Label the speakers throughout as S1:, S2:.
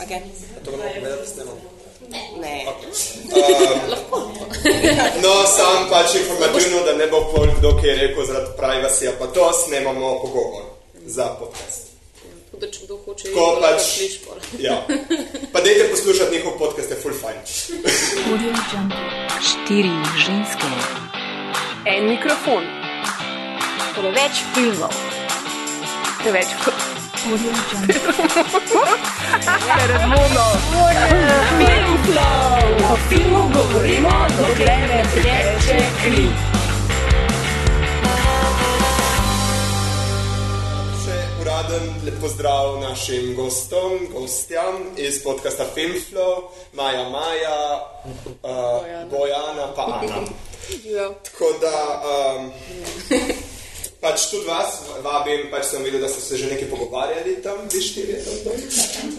S1: Okay.
S2: To bomo gledali s tem.
S1: Ne.
S2: No, sam pač informativno, da ne bo pol kdo, ki je rekel zaradi privacyja, pa to snemamo pogovor za podcast.
S3: Da če kdo hoče iti,
S2: pač,
S3: lahko
S2: ja. Pa dejte poslušati njihov podcast, je full fine.
S4: Štiri ženske,
S3: En mikrofon.
S4: preveč filmov,
S3: Preveč.
S5: Audio Jungle.
S4: o filmu govorimo, dokler ne teče kri.
S2: Še uraden lep pozdrav našim gostom, gostjam iz podcasta Filmflow, Maja Maja, uh, Bojana pa Ana. Tako da, um, pač tudi vas vabim, pač sem videl, da ste se že nekaj pogovarjali tam, vi štirje tam. tam.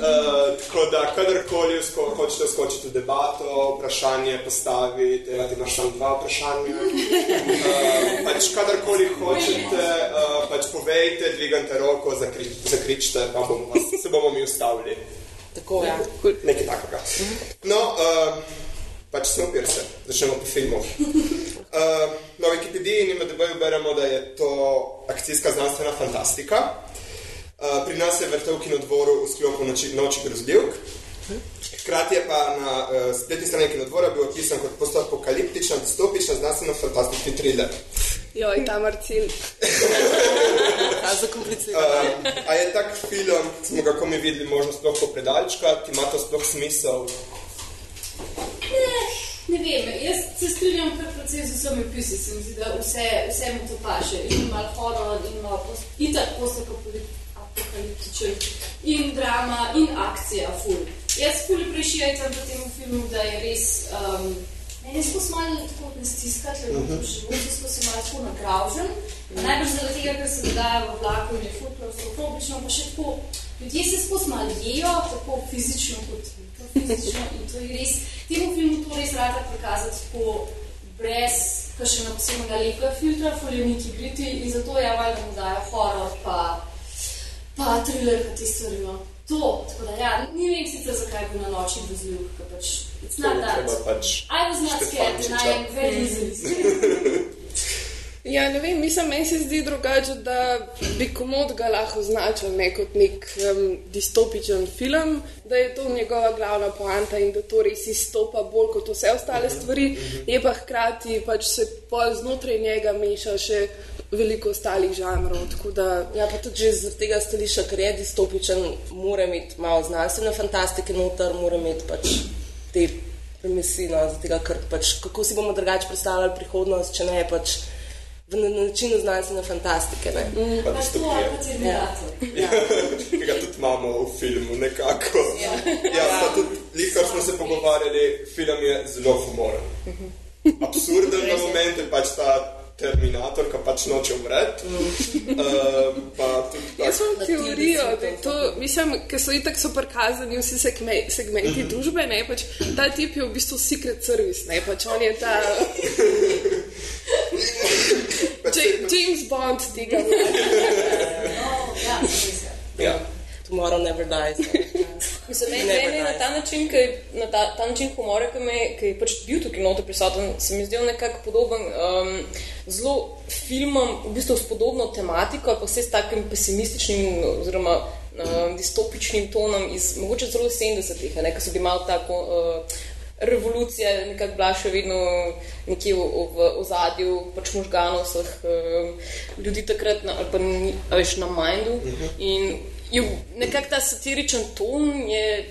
S2: Uh, tako da, kadarkoli sko hočete skočiti v debato, vprašanje postaviti, evo, ti imaš samo dva vprašanja. Uh, pač kadarkoli hočete, uh, pač povejte, dvigante roko, zakri, zakričite, pa bomo vas, se bomo mi ustavili.
S1: Tako, ja.
S2: Nekaj takega. No, uh, pač snopir se, začnemo po filmu. Uh, na Wikipediji in MDB-ju beremo, da je to akcijska znanstvena fantastika. Uh, pri nas je vrtel v kinodvoru v sklopu Noči, noči grozljivk. Hkrati je pa na uh, spletni strani kinodvora bil opisan kot postapokaliptična, distopična, znanstveno-fantastični thriller.
S3: Joj, ta marcil.
S1: A zakomplicirano.
S2: Uh, a je tak film, smo ga komi videli, možno sploh po predalčkati, ima to sploh smisel?
S6: Ne vem, jaz se strinjam kar precej z vsemi opisi, se mi zdi, da vse, vse mu to paše. In malo horor, in malo post, itak postapokaliptičen, in drama, in akcija, ful. Jaz ful prešijajtam v tem filmu, da je res, um, meni smo se malo tako ne stiskati, uh -huh. v životu smo se malo tako nagravžen. Najbrž zaradi tega, ker se dogaja v vlaku in je ful klaustrofobično, pa še tako, ljudje se skozi malo jejo, tako fizično kot fizično in to je res, temu filmu to res rada prikazati tako brez kakšnega posebnega lepega filtra, foljeniki griti in zato je valjda mu dajo horor pa, pa thriller, pa te stvari, no. To, tako da ja, ni vem sicer, zakaj bi na noči vozil, ker pač, it's not that.
S2: pač
S6: I was not scared and I am very easily
S3: Ja, ne vem, mislim, meni se zdi drugače, da bi komod ga lahko označil ne kot nek um, distopičen film, da je to njegova glavna poanta in da to res izstopa bolj kot vse ostale stvari, je pa hkrati pač se pol znotraj njega meša še veliko ostalih žanrov. Da,
S1: Ja, pa tudi zaradi tega stališča, ker je distopičen, mora imeti malo znanstvene fantastike noter, mora imeti pač te premisli, no, tega, ker pač kako si bomo drugače predstavljali prihodnost, če ne pač v na- na načinu znanstvene fantastike. Ne? Mm.
S2: pa
S6: Pa to,
S2: distopije.
S6: ali pa Terminator.
S2: ki ga tudi imamo v filmu, nekako. Ja, ja pa tudi, likar smo se pogovarjali, film je zelo humoren. Absurden na momente, pač ta Terminator, ki pač noče umreti. Uh, pa tudi tak,
S3: Jaz imam teorijo, da je to, mislim, ker so itak so prikazani vsi segme- segmenti družbe, ne, pač ta tip je v bistvu secret service, ne, pač on je ta Ja- James Bond tega.
S6: Oh, ja, res je.
S2: ja.
S1: Tomorrow never dies.
S7: Mislim, meni je na ta način, ki, na ta, ta način humora, ki, me, ki je pač bil tukaj noter prisoten, se mi zdel nekako podoben um, zelo filmom, v bistvu s podobno tematiko, pa vse s takim pesimističnim oziroma um, distopičnim tonom iz mogoče celo 70-ih, a ne, ki so bili malo tako. Uh, Revolucija nekako bila še vedno nekje v, v ozadju pač možganov vseh um, ljudi takrat, na, ali pa ni- veš, na Mindu. In je nekako ta satiričen ton je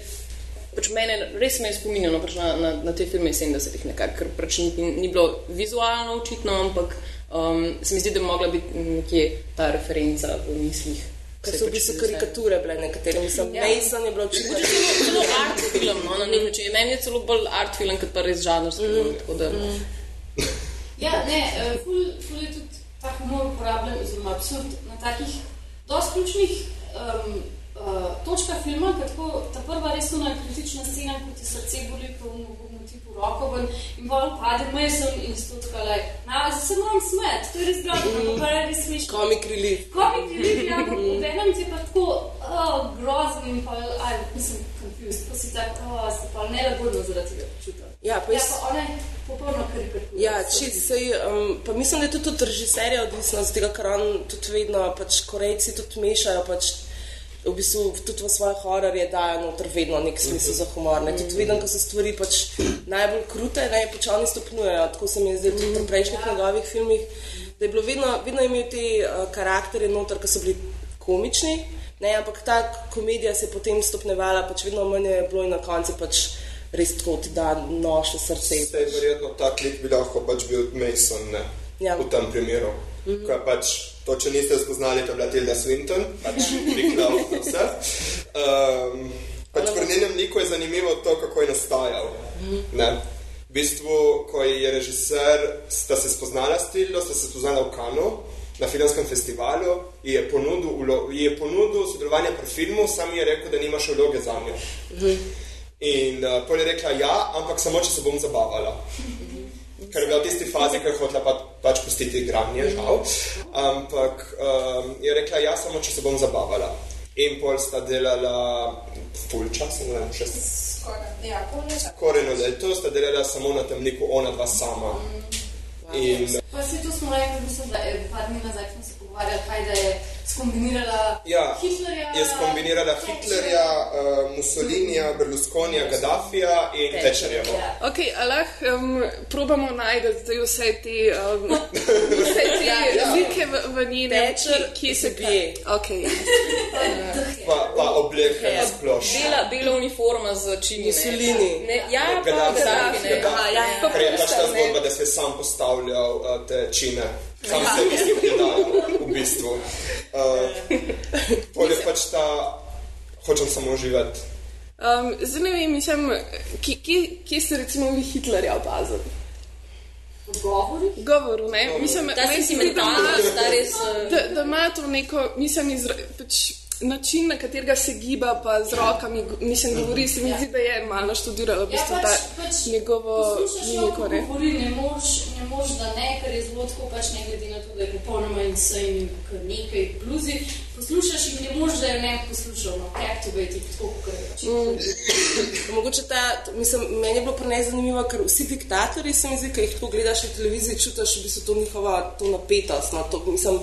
S7: pač mene res me je spominjalo pač na, na, na te filme iz 70-ih, nekako, ker pač ni, ni bilo vizualno očitno, ampak um, se mi zdi, da bi mogla biti nekje ta referenca v mislih.
S1: Ker so v
S7: pač
S1: bistvu karikature bile nekatere, mislim,
S7: Ja.
S1: Mason je bilo očitno.
S7: Mogoče celo, celo art film, no, na nek način. Meni je celo bolj art film, kot pa res žanrski. Mm. Tako da,
S6: Ja, ne, eh, ful, ful je tudi ta humor uporabljen, oziroma absurd na takih dosti ključnih um, uh, točka filma, tako ta prva res ona kritična scena, ko ti srce boli, ko mu ti po roko ven in pa pade Mason in sto tako, like, na, se moram smet, to je res grozno, pa je res smešno.
S1: Komik relief.
S6: Komik relief, ja, ampak obenem ti je pa tako oh, grozen in pa, aj, mislim, confused, pa si tak, oh, se pa nelagodno zaradi tega počutim.
S1: Ja, pa
S6: Ja,
S1: jaz,
S6: pa ona je popolno karikatura.
S1: ja čist, sej, um, pa mislim, da je tudi od režiserja odvisno, z tega, ker on tudi vedno, pač korejci tudi mešajo, pač v bistvu tudi v svoje hororje dajo noter vedno nek smisel za humor. Ne. Tudi vedno, ko so stvari pač najbolj krute, ne, pač oni stopnjujejo, tako se mi je zdelo tudi pri prejšnjih njegovih filmih, da je bilo vedno, vedno imel te uh, karakterje noter, ki so bili komični, ne, ampak ta komedija se je potem stopnevala, pač vedno manj je bilo in na koncu pač res tako ti da nož v srce.
S2: Zdaj, verjetno ta klik bi lahko pač bil Mason ne,
S1: Ja.
S2: v tem primeru. Ko je pač, to, če niste spoznali, to je bila Tilda Swinton, pač kliknil na vse. Um, pač pri njenem liku je zanimivo to, kako je nastajal. Ne. V bistvu, ko je režiser, sta se spoznala s Tildo, sta se spoznala v Kanu, na filmskem festivalu, ji je ponudil, ji je ponudil sodelovanje pri filmu, sam je rekel, da nima še vloge za njo. In uh, pol je rekla ja, ampak samo, če se bom zabavala. Ker je bila v tisti fazi, ko je hotela pa, pač pustiti igranje, žal. Ampak um, je rekla ja, samo, če se bom zabavala. In pol sta delala full čas, ne vem, šest.
S8: Ja, pol leta.
S2: Skoraj eno leto sta delala samo na tem liku, ona dva sama. In
S6: Pa se to smo rekli, mislim, da je par dni nazaj smo se pogovarjali, kaj da je skombinirala
S2: Ja,
S6: Hitlerja.
S2: je skombinirala Hitlerja, uh, Mussolinija, Berlusconija, Gaddafija in Thatcherja.
S6: Ja.
S3: Ok, a lahko um, probamo najti vse te, um, vse te
S1: ja.
S3: slike v, v njenem,
S1: Thatcher
S3: ki- se
S1: zabije.
S3: Okay.
S2: Pa, pa obleke na splošno.
S7: Bela, bela uniforma z čimi.
S1: Mussolini.
S7: Ne, ja, pa
S2: Gaddafi,
S7: Gaddafi, ne.
S2: Gaddafi.
S1: Ja, ja.
S2: Ker je pač ta zgodba, da se je sam postavljal uh, te čine. Sam se je isti predajal, v bistvu. Uh, Pol je pač ta, hočem samo uživati.
S3: Um, zdaj ne vem, mislim, kje, kje, kje ste recimo vi Hitlerja opazili?
S6: Odgovori?
S3: Govoru, ne? Mislim, se zdi, da ima-
S7: sentimentalnost, ta res... eh,
S3: da, da ima to neko, mislim, izra, pač, način, na katerega se giba, pa z rokami, mislim, govori, se mi zdi, da je malo študirala v
S6: Ja,
S3: bistvu
S6: pač,
S3: ta
S6: pač
S3: njegovo mimiko,
S6: ko
S3: ne?
S6: govori, ne moreš, ne moreš, da ne, ker je zelo tako, pač ne glede na to, da je popolnoma in kar nekaj bluzi. Poslušaš in ne moreš, da je ne poslušal, no, captivate, tako kot je pač.
S1: Mm. Mogoče ta, mislim, meni je bilo pri njej zanimivo, ker vsi diktatorji se mi zdi, ki jih tako gledaš na televiziji, čutiš v bistvu to njihovo to napetost. No, to, mislim,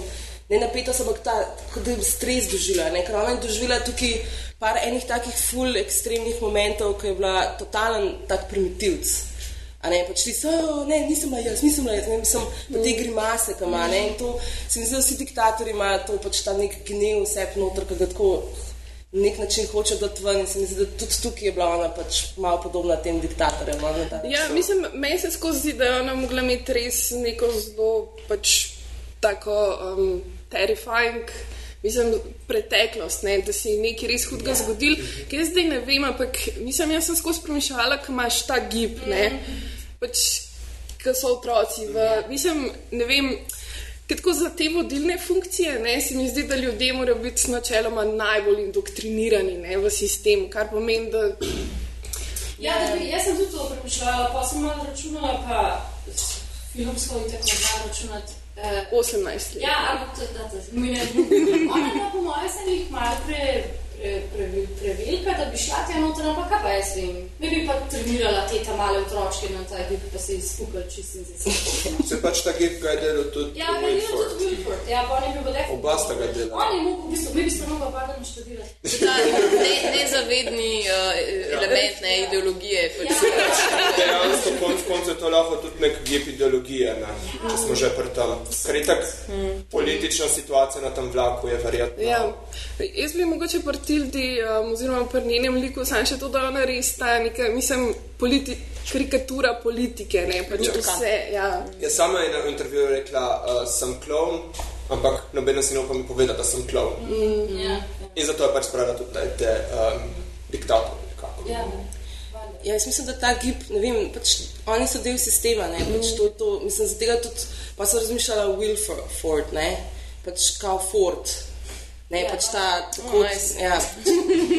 S1: ne napetost, ampak ta, da je stres doživela. Ne? Ker ona je doživela tukaj par enih takih full ekstremnih momentov, ko je bila totalen tak primitivc. A ne, pač ti so, "O, ne, nisem bila jaz, nisem bila jaz, ne, mislim, pa te grimase tam, a ne, in to se mi zdi, da vsi diktatorji imajo to pač ta nek gnev vse noter, ki ga tako na nek način hoče dati ven in se mi zdi, da tudi tukaj je bila ona pač malo podobna tem diktatorjem.
S3: Ja,
S1: način.
S3: mislim, meni se skozi da je ona mogla imeti res neko zelo pač tako um, terrifying. Mislim, preteklost, ne, da se je nekaj res hudega ja. zgodilo, ki jaz zdaj ne vem, ampak mislim, jaz sem skozi premišljala, ko imaš ta gib, ne, pač, ko so otroci. V, mislim, ne vem, tako za te vodilne funkcije, ne, se mi zdi, da ljudje morajo biti načeloma najbolj indoktrinirani ne, v sistem, kar pomeni, da
S6: Ja, da bi, jaz sem tudi to premišljala, pa sem malo računala, pa filmsko in tako znam računati. Eh,
S3: 18 let.
S6: Ja, ampak to, da, mi ne Ona je pa po mojem se jih malo pre, pre, pre, prevelika, da bi šla tja noter, ampak kaj pa jaz vem. Mi bi pa trenirala te ta male otročke na ta gib, pa se skupaj čisto in zase.
S2: Se pač ta gib ga je delal tudi
S6: Ja, pa
S2: Wilford.
S6: tudi Wilford, ja, pa on je bil pa definitivno.
S2: Oba sta ga delala.
S6: On je mogel, v bistvu, mi bi se mogla pardon študirati.
S7: Ta ne, nezavedni uh, element ne, ideologije. Pač,
S2: Dejansko konc koncev je to lahko tudi nek gib ideologije, ne? če smo že pri tem. Ker je tak politična situacija na tem vlaku je verjetno.
S3: Ja, jaz bi mogoče pri Tildi, um, oziroma pri njenem liku, sam še to, da je ona res ta neka, mislim, politi karikatura politike, ne pač vse. Ja.
S2: Ja, sama je na intervjuju rekla, uh, sem klovn, ampak nobena si ne upa mi povedati, da sem klovn.
S3: Mm.
S6: Ja,
S2: In zato je pač spravila tudi te, te um, diktatorje. nekako.
S6: ja.
S1: Ja, jaz mislim, da ta gib, ne vem, pač oni so del sistema, ne, pač to, je to, mislim, za tega tudi, pa sem razmišljala o Wilford, ne, pač kao Ford, Ne,
S7: Ja.
S1: pač ta tako,
S7: Oh, nice.
S1: ja,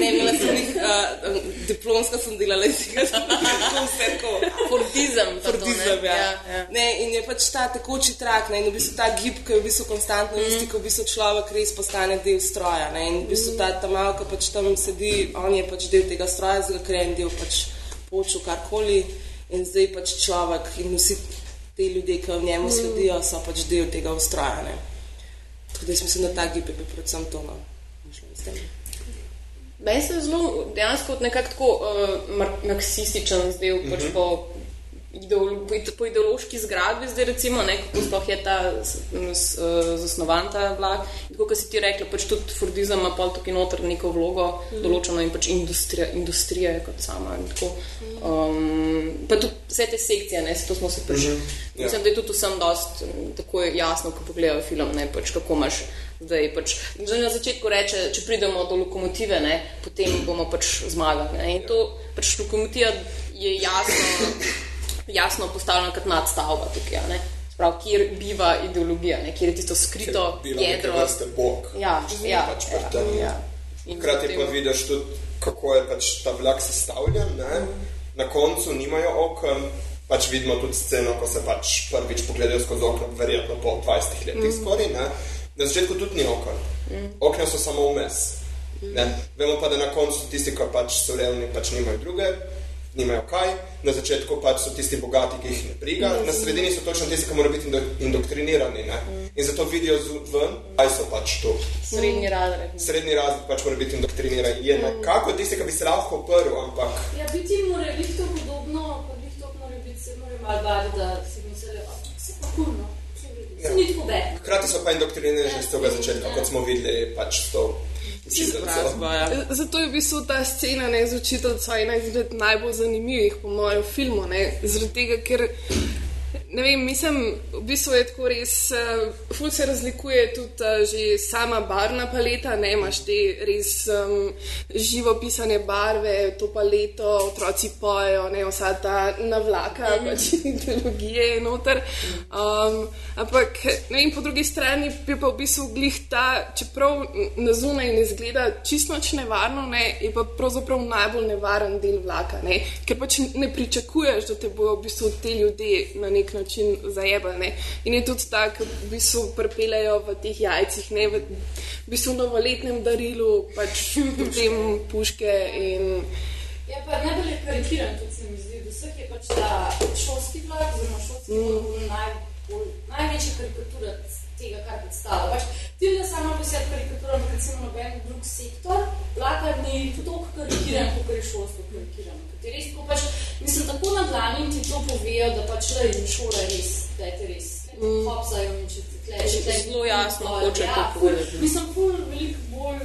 S1: ne, imela sem jih, uh, diplomska sem delala iz tega, da vse tako.
S7: Fordizem.
S1: Fordizem, ja.
S7: ja, ja.
S1: Ne, in je pač ta tekoči trak, ne, in v bistvu ta gib, ki je v bistvu konstantno
S7: Mhm.
S1: isti, ko v bistvu človek res postane del stroja. Ne, in v bistvu ta, ta malka pač tam sedi, on je pač del tega stroja, zdaj je en del pač počel karkoli in zdaj pač človek in vsi ti ljudje, ki v
S7: Mhm.
S1: njemu sledijo, so pač del tega ustroja. Tako da jaz mislim, da ta gib je bil predvsem to. No. Mislim, s tem.
S7: Meni se je zelo dejansko kot nekako tako uh, mar- marksističen zdel, mm -hmm. pač po, ideolo po, ide- po ideološki zgradbi, zdaj recimo, ne, kako sploh je ta uh, zasnovan ta vlak. In Tako kot si ti rekla, pač tudi Fordizem ima pol tukaj noter neko vlogo mm -hmm. določeno in pač industrija, industrija je kot sama. Tako, um, pa tudi vse te sekcije, ne, to smo se pač. Mm -hmm.
S2: Ja.
S7: Mislim, da je tudi vsem dost um, tako jasno, ko pogledajo film, ne, pač, kako imaš zdaj. Pač, že na začetku reče, če pridemo do lokomotive, ne, potem bomo pač zmagali. Ne, in to pač lokomotiva je jasno, jasno postavljena kot nadstavba tukaj. a Ne. Prav, kjer biva ideologija, ne, kjer je tisto skrito jedro.
S2: vrste bog.
S7: Ja, ja,
S2: pač
S7: ja,
S2: tem.
S7: ja. In
S2: Hkrati
S7: potem-
S2: pa vidiš tudi, kako je pač ta vlak sestavljen. Ne? Na koncu nimajo oken, pač vidimo tudi sceno, ko se pač prvič pogledajo skozi okno, verjetno po 20 letih
S7: Mm.
S2: skoraj. Ne? Na začetku tudi ni oken. Okna so samo vmes. Ne? Vemo pa, da na koncu tisti, ki pač so revni, pač nimajo druge, nimajo kaj. Na začetku pač so tisti bogati, ki jih ne briga, na sredini so točno tisti, ki morajo biti indo- indoktrinirani. Ne? In zato vidijo ven, kaj so pač tu
S7: Srednji razred.
S2: srednji razred pač mora biti indoktriniran. Je nekako tisti, ki bi se lahko oprl, ampak
S6: Ja, biti mora biti to podobno, pa biti to mora biti, se mora malo bati, da si mislijo, da se pa kulno,
S2: Ja. hkrati so pa indoktrinirani že z tega začetka, kot smo videli pač s to.
S1: Izobrazba, ja.
S3: Zato je v bistvu ta scena ne, z učiteljico ena izmed najbolj zanimivih, po mojem, filmu. Ne, zaradi tega, ker ne vem, mislim, v bistvu je tako res, uh, ful se razlikuje tudi uh, že sama barvna paleta. Ne, imaš te res um, živopisane barve, to paleto, otroci pojejo, ne, vsa ta navlaka, mm. pač ideologije je noter. Um, ampak ne vem, po drugi strani je pa v bistvu glih ta, čeprav na zunaj ne zgleda čisto nič nevarno, ne, je pa pravzaprav najbolj nevaren del vlaka, ne, ker pač ne pričakuješ, da te bodo v bistvu te ljudje na nek način zajebali. Ne. In je tudi tako, v bistvu prepelejo v teh jajcih, ne, v, v bistvu novoletnem darilu, pač potem puške in
S6: Ja, pa najbolj je karikiran, tudi se mi zdi, da vseh je pač ta šolski vlak, oziroma šolski vlak, mm. najbolj, največja karikatura tega, kar predstavlja. Pač, Ti da sama po sebi karikatura, ampak recimo noben drug sektor, vlaka ni toliko karikiran, kot je šolstvo karikirano. Ti res tako pač, mislim, tako na dlani ti to povejo, da pač le in šola res, da je te res. Mm. Hopsajo in če ti tle, če tle.
S7: Zelo jasno hoče to
S6: ja, ful,
S7: povedati.
S6: Mislim, ful veliko bolj,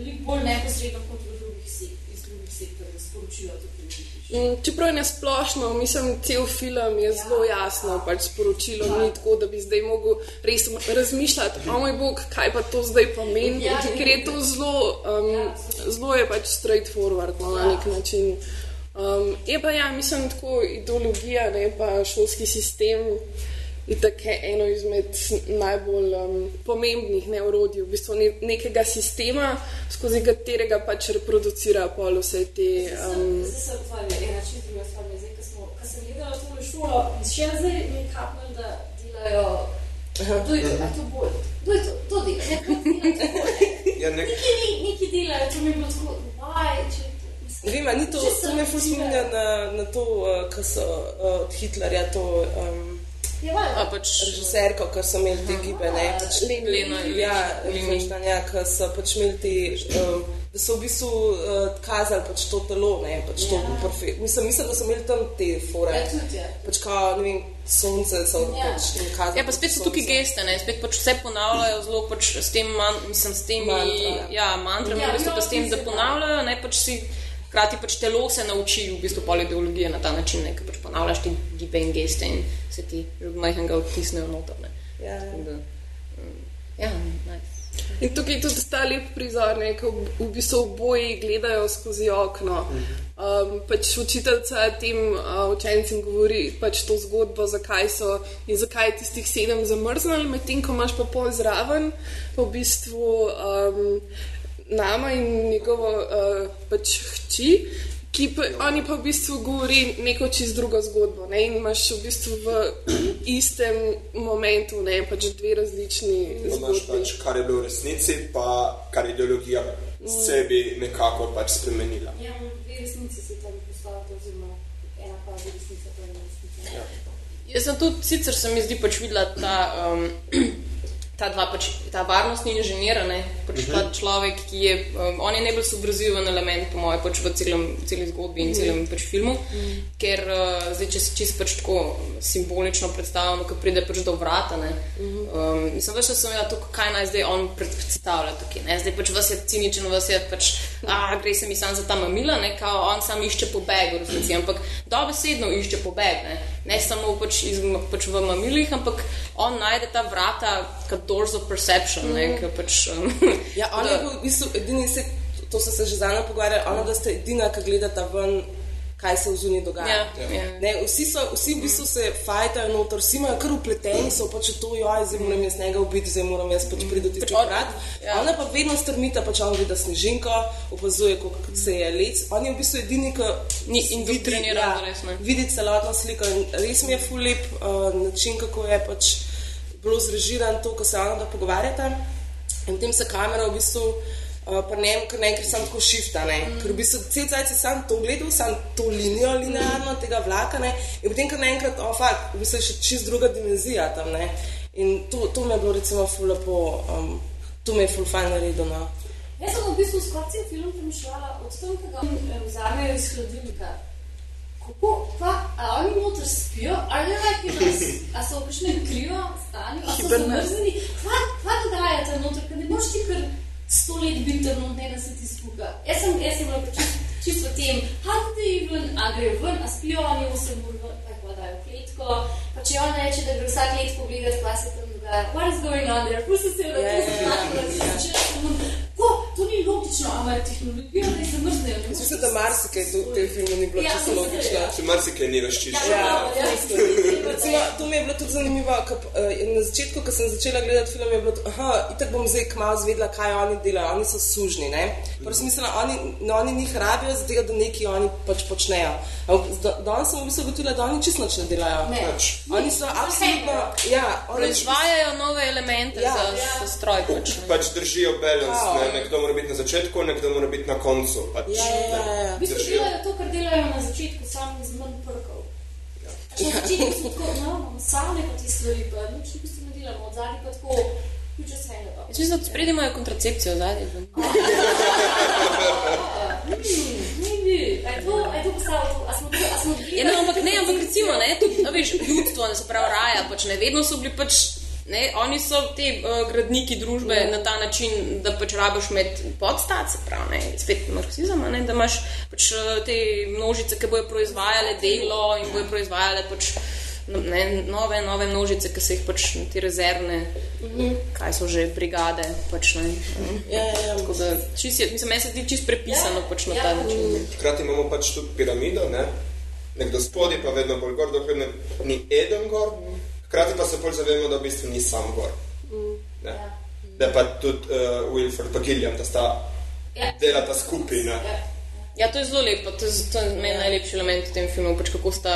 S6: veliko bolj neposredno kot v drugih iz drugih sektorjev sporočilo to ljudi.
S3: Mm, Čeprav je nasplošno, mislim, cel film je zelo jasno, pač sporočilo ni tako, da bi zdaj mogel res razmišljati, o moj bog, kaj pa to zdaj pomeni,
S6: Ja.
S3: ker je to zelo, um, zelo je pač straightforward no, na nek način. Um, je pa ja, mislim, tako ideologija, ne pa šolski sistem. Je tako eno izmed najbolj um, pomembnih neurodij, v bistvu ne, nekega sistema, skozi katerega pač reproducira pol vse te. Um,
S6: Zdaj se odvali ena čisto druga stvar. ne, Zdaj, ko, smo, ko sem gledala tole šolo, še zdaj mi je kapnilo, da delajo. Kdo je to? A to bolj? Kdo je to? To dela. Ne, kdo dela to bolj? ne?
S2: Ja, nek,
S6: Neki, ni- neki delajo, to mi je bilo tako, vaj, če
S1: Ne vem, ni to, to me ful spominja na, na to, uh, kar so uh, od Hitlerja, to um,
S6: Je.
S7: A pač
S1: režiserko, ker so imeli te gibe, ne, pač ja,
S7: Leni.
S1: Leni, ja, ker so pač imeli te, um, da so v bistvu uh, kazali pač to telo, ne, pač to
S6: Ja.
S1: perfekt. Mislim, mislim, da so imeli tam te fore.
S6: Ja, tudi, ja.
S1: Pač kao, ne vem, sonce so
S6: Ja.
S1: pač kazali.
S7: Ja, pa spet so tukaj geste, ne? spet pač vse ponavljajo zelo pač s tem, man, mislim, s temi
S1: Mantra,
S7: ja, mantrami,
S6: Ja,
S7: v bistvu
S6: ja,
S7: pa s tem, da
S6: mislim, da.
S7: ponavljajo, ne pač si. Hkrati pač telo se nauči v bistvu pol ideologije na ta način, ne, ker pač ponavljaš ti gibe in geste in se ti majhnega odtisnejo noter. Ne.
S1: Ja.
S7: Tako da, mm, Ja, nice.
S3: In tukaj je tudi ta lep prizor, ne, ko v- v bistvu oboji gledajo skozi okno. Um, pač učiteljica tem uh, učencem govori pač to zgodbo, zakaj so in zakaj je tistih sedem zamrznili, medtem ko imaš pa pol zraven, pa v bistvu um, nama in njegovo uh, pač hči. Ki pa, oni pa v bistvu govori neko čist drugo zgodbo. Ne? In imaš v bistvu v istem momentu ne? pač dve različni
S2: Imaš
S3: zgodbi.
S2: pač, kar je bilo v resnici, pa kar je ideologija sebi nekako pač spremenila.
S6: Ja, dve resnici se tam postavite, oziroma ena pa je resnica, pa je resnica.
S7: Jaz sem tudi, sicer se mi zdi pač videla ta, um, ta dva, pač, ta varnostni inženir, ne, pač uh -huh. ta človek, ki je, um, on je najbolj subverziven element, po mojem, pač v celem, celi zgodbi in celem pač filmu, uh -huh. ker uh, zdaj, če se čisto pač tako simbolično predstavljamo, ko pride pač do vrata, ne, um, mislim, veš, da sem imela to, kaj naj zdaj on predstavlja tukaj, ne, zdaj pač vas je ciničen, vas je pač, a, gre se mi sam za ta mamila, ne, kao on sam išče pobeg v resnici, ampak dobesedno išče pobeg, ne, ne samo pač, iz, pač v mamilih, ampak on najde ta vrata, kot doors of perception, ne, ki pač... Um,
S1: Ja, on je bil v bistvu edini, se, to so se že zdaj pogovarjali, ona da ste edina, ki gledata ven, kaj se v zunji dogaja.
S7: Ja, ja.
S1: Ne, vsi, so, vsi v bistvu se fajtajo noter, vsi imajo kar upleteni, so pač to, joj, zdaj moram jaz njega ubiti, zdaj moram jaz pač priti do tistega
S7: on-
S1: vrat.
S7: ja.
S1: Ona pa vedno strmita, pač on gleda snežinko, opazuje, kako se je lec. On je v bistvu edini, ki
S7: Ni
S1: vidi-
S7: indoktriniran,
S1: ja,
S7: res, ne.
S1: vidi celotno sliko in res mi je ful lep uh, način, kako je pač bilo zrežiran to, ko se ona pogovarjata. In potem se kamera v bistvu, uh, pa ne kar naenkrat samo tako šifta, ne. Mm. Ker v bistvu cel cajt si sam to gledal, sam to linijo linearno tega vlaka, ne. In potem kar naenkrat, o oh, fakt, v bistvu je še čist druga dimenzija tam, ne. In to, to mi je bilo recimo ful lepo, um, to mi je ful fajn naredilo, no.
S6: Jaz sem v bistvu skozi cel film premišljala od tam, ko ga vzamejo iz hladilnika. Kako, pa, a oni noter spijo, ali ne like nas, a so v kakšnem krivo stanju, a so zamrznjeni, kva, kva dogaja tam noter, ker ne boš ti kar sto let biti tam noter, ne da se ti spuka. Jaz sem, jaz sem bila pa čist, čist v tem, do they even, a grejo ven, a spijo oni 8 ur ven, tako da dajo kletko, pa če on reče, da gre vsak let pogledati, kaj se tam dogaja, what is going on there, pusti se v
S1: Ja, ja, ja,
S6: različno, Ko, to ni logično, a imajo tehnologijo, da se mrznejo.
S1: Mislim, da marsikaj v tem filmu ni bilo
S6: Ja,
S1: čisto logično.
S6: ja.
S2: Če marsikaj ni čisto.
S1: Ja,
S6: ja,
S1: isto. Recimo, to mi je bilo tudi zanimivo. Ko, uh, na začetku, ko sem začela gledati film, je bilo, da itak bom zdaj kmalo zvedela, kaj oni delajo. Oni so sužni. ne. Prvo sem mislila, oni, no, oni njih rabijo, zato da nekaj oni pač počnejo. Ampak da- Danes sem v bistvu ugotovila, da oni čisto nič ne delajo.
S6: Ne.
S1: Oni so absolutno. Ja, oni,
S7: proizvajajo nove elemente
S1: Ja.
S7: ja, za, za stroj. Pač, ne.
S2: Pač držijo balans, ne? nekdo mora biti na začetku, nekdo mora biti na koncu. Pač,
S1: ja, ja, ja, ja.
S6: V bistvu
S2: Držijo.
S6: delajo to, kar delajo na začetku, samo z manj prkov. Na začetku so tako, no, imamo same pa te stvari, pa nič v bistvu ne delamo, od zadnji pa tako, you just hang it up.
S7: Jaz mislim, da spredi imajo kontracepcijo zadnji.
S6: Ni, ni, a je to, a je to postalo, to? a smo to, a smo
S7: Ja, no, ampak ne, ampak recimo, ne, tudi, a veš, ljudstvo, ne se pravi raja, pač ne, vedno so bili pač, ne, oni so te uh, gradniki družbe
S1: Ja.
S7: na ta način, da pač rabiš imeti podstat, se pravi, ne, spet marksizem, ne, da imaš pač eh, te množice, ki bojo proizvajale delo in bojo proizvajale pač no, ne, nove, nove množice, ki se jih pač te rezervne, kaj so že brigade, pač ne.
S1: ja, ja, ja.
S7: Tako da, čist je, mislim, meni se zdi čist prepisano pač na
S6: Ja.
S7: ta način.
S2: Hkrati imamo pač tudi piramido, ne? nekdo spodaj, pa vedno bolj gor, dokler ne, ni eden gor, hkrati pa se bolj zavemo, da v bistvu ni sam gor. Ne? Da pa tudi uh, Wilford in Gilliam, da sta
S6: Ja.
S2: delata skupaj.
S6: Ja.
S7: Ja, to je zelo lepo, to je, to je meni najlepši element v tem filmu, pač kako sta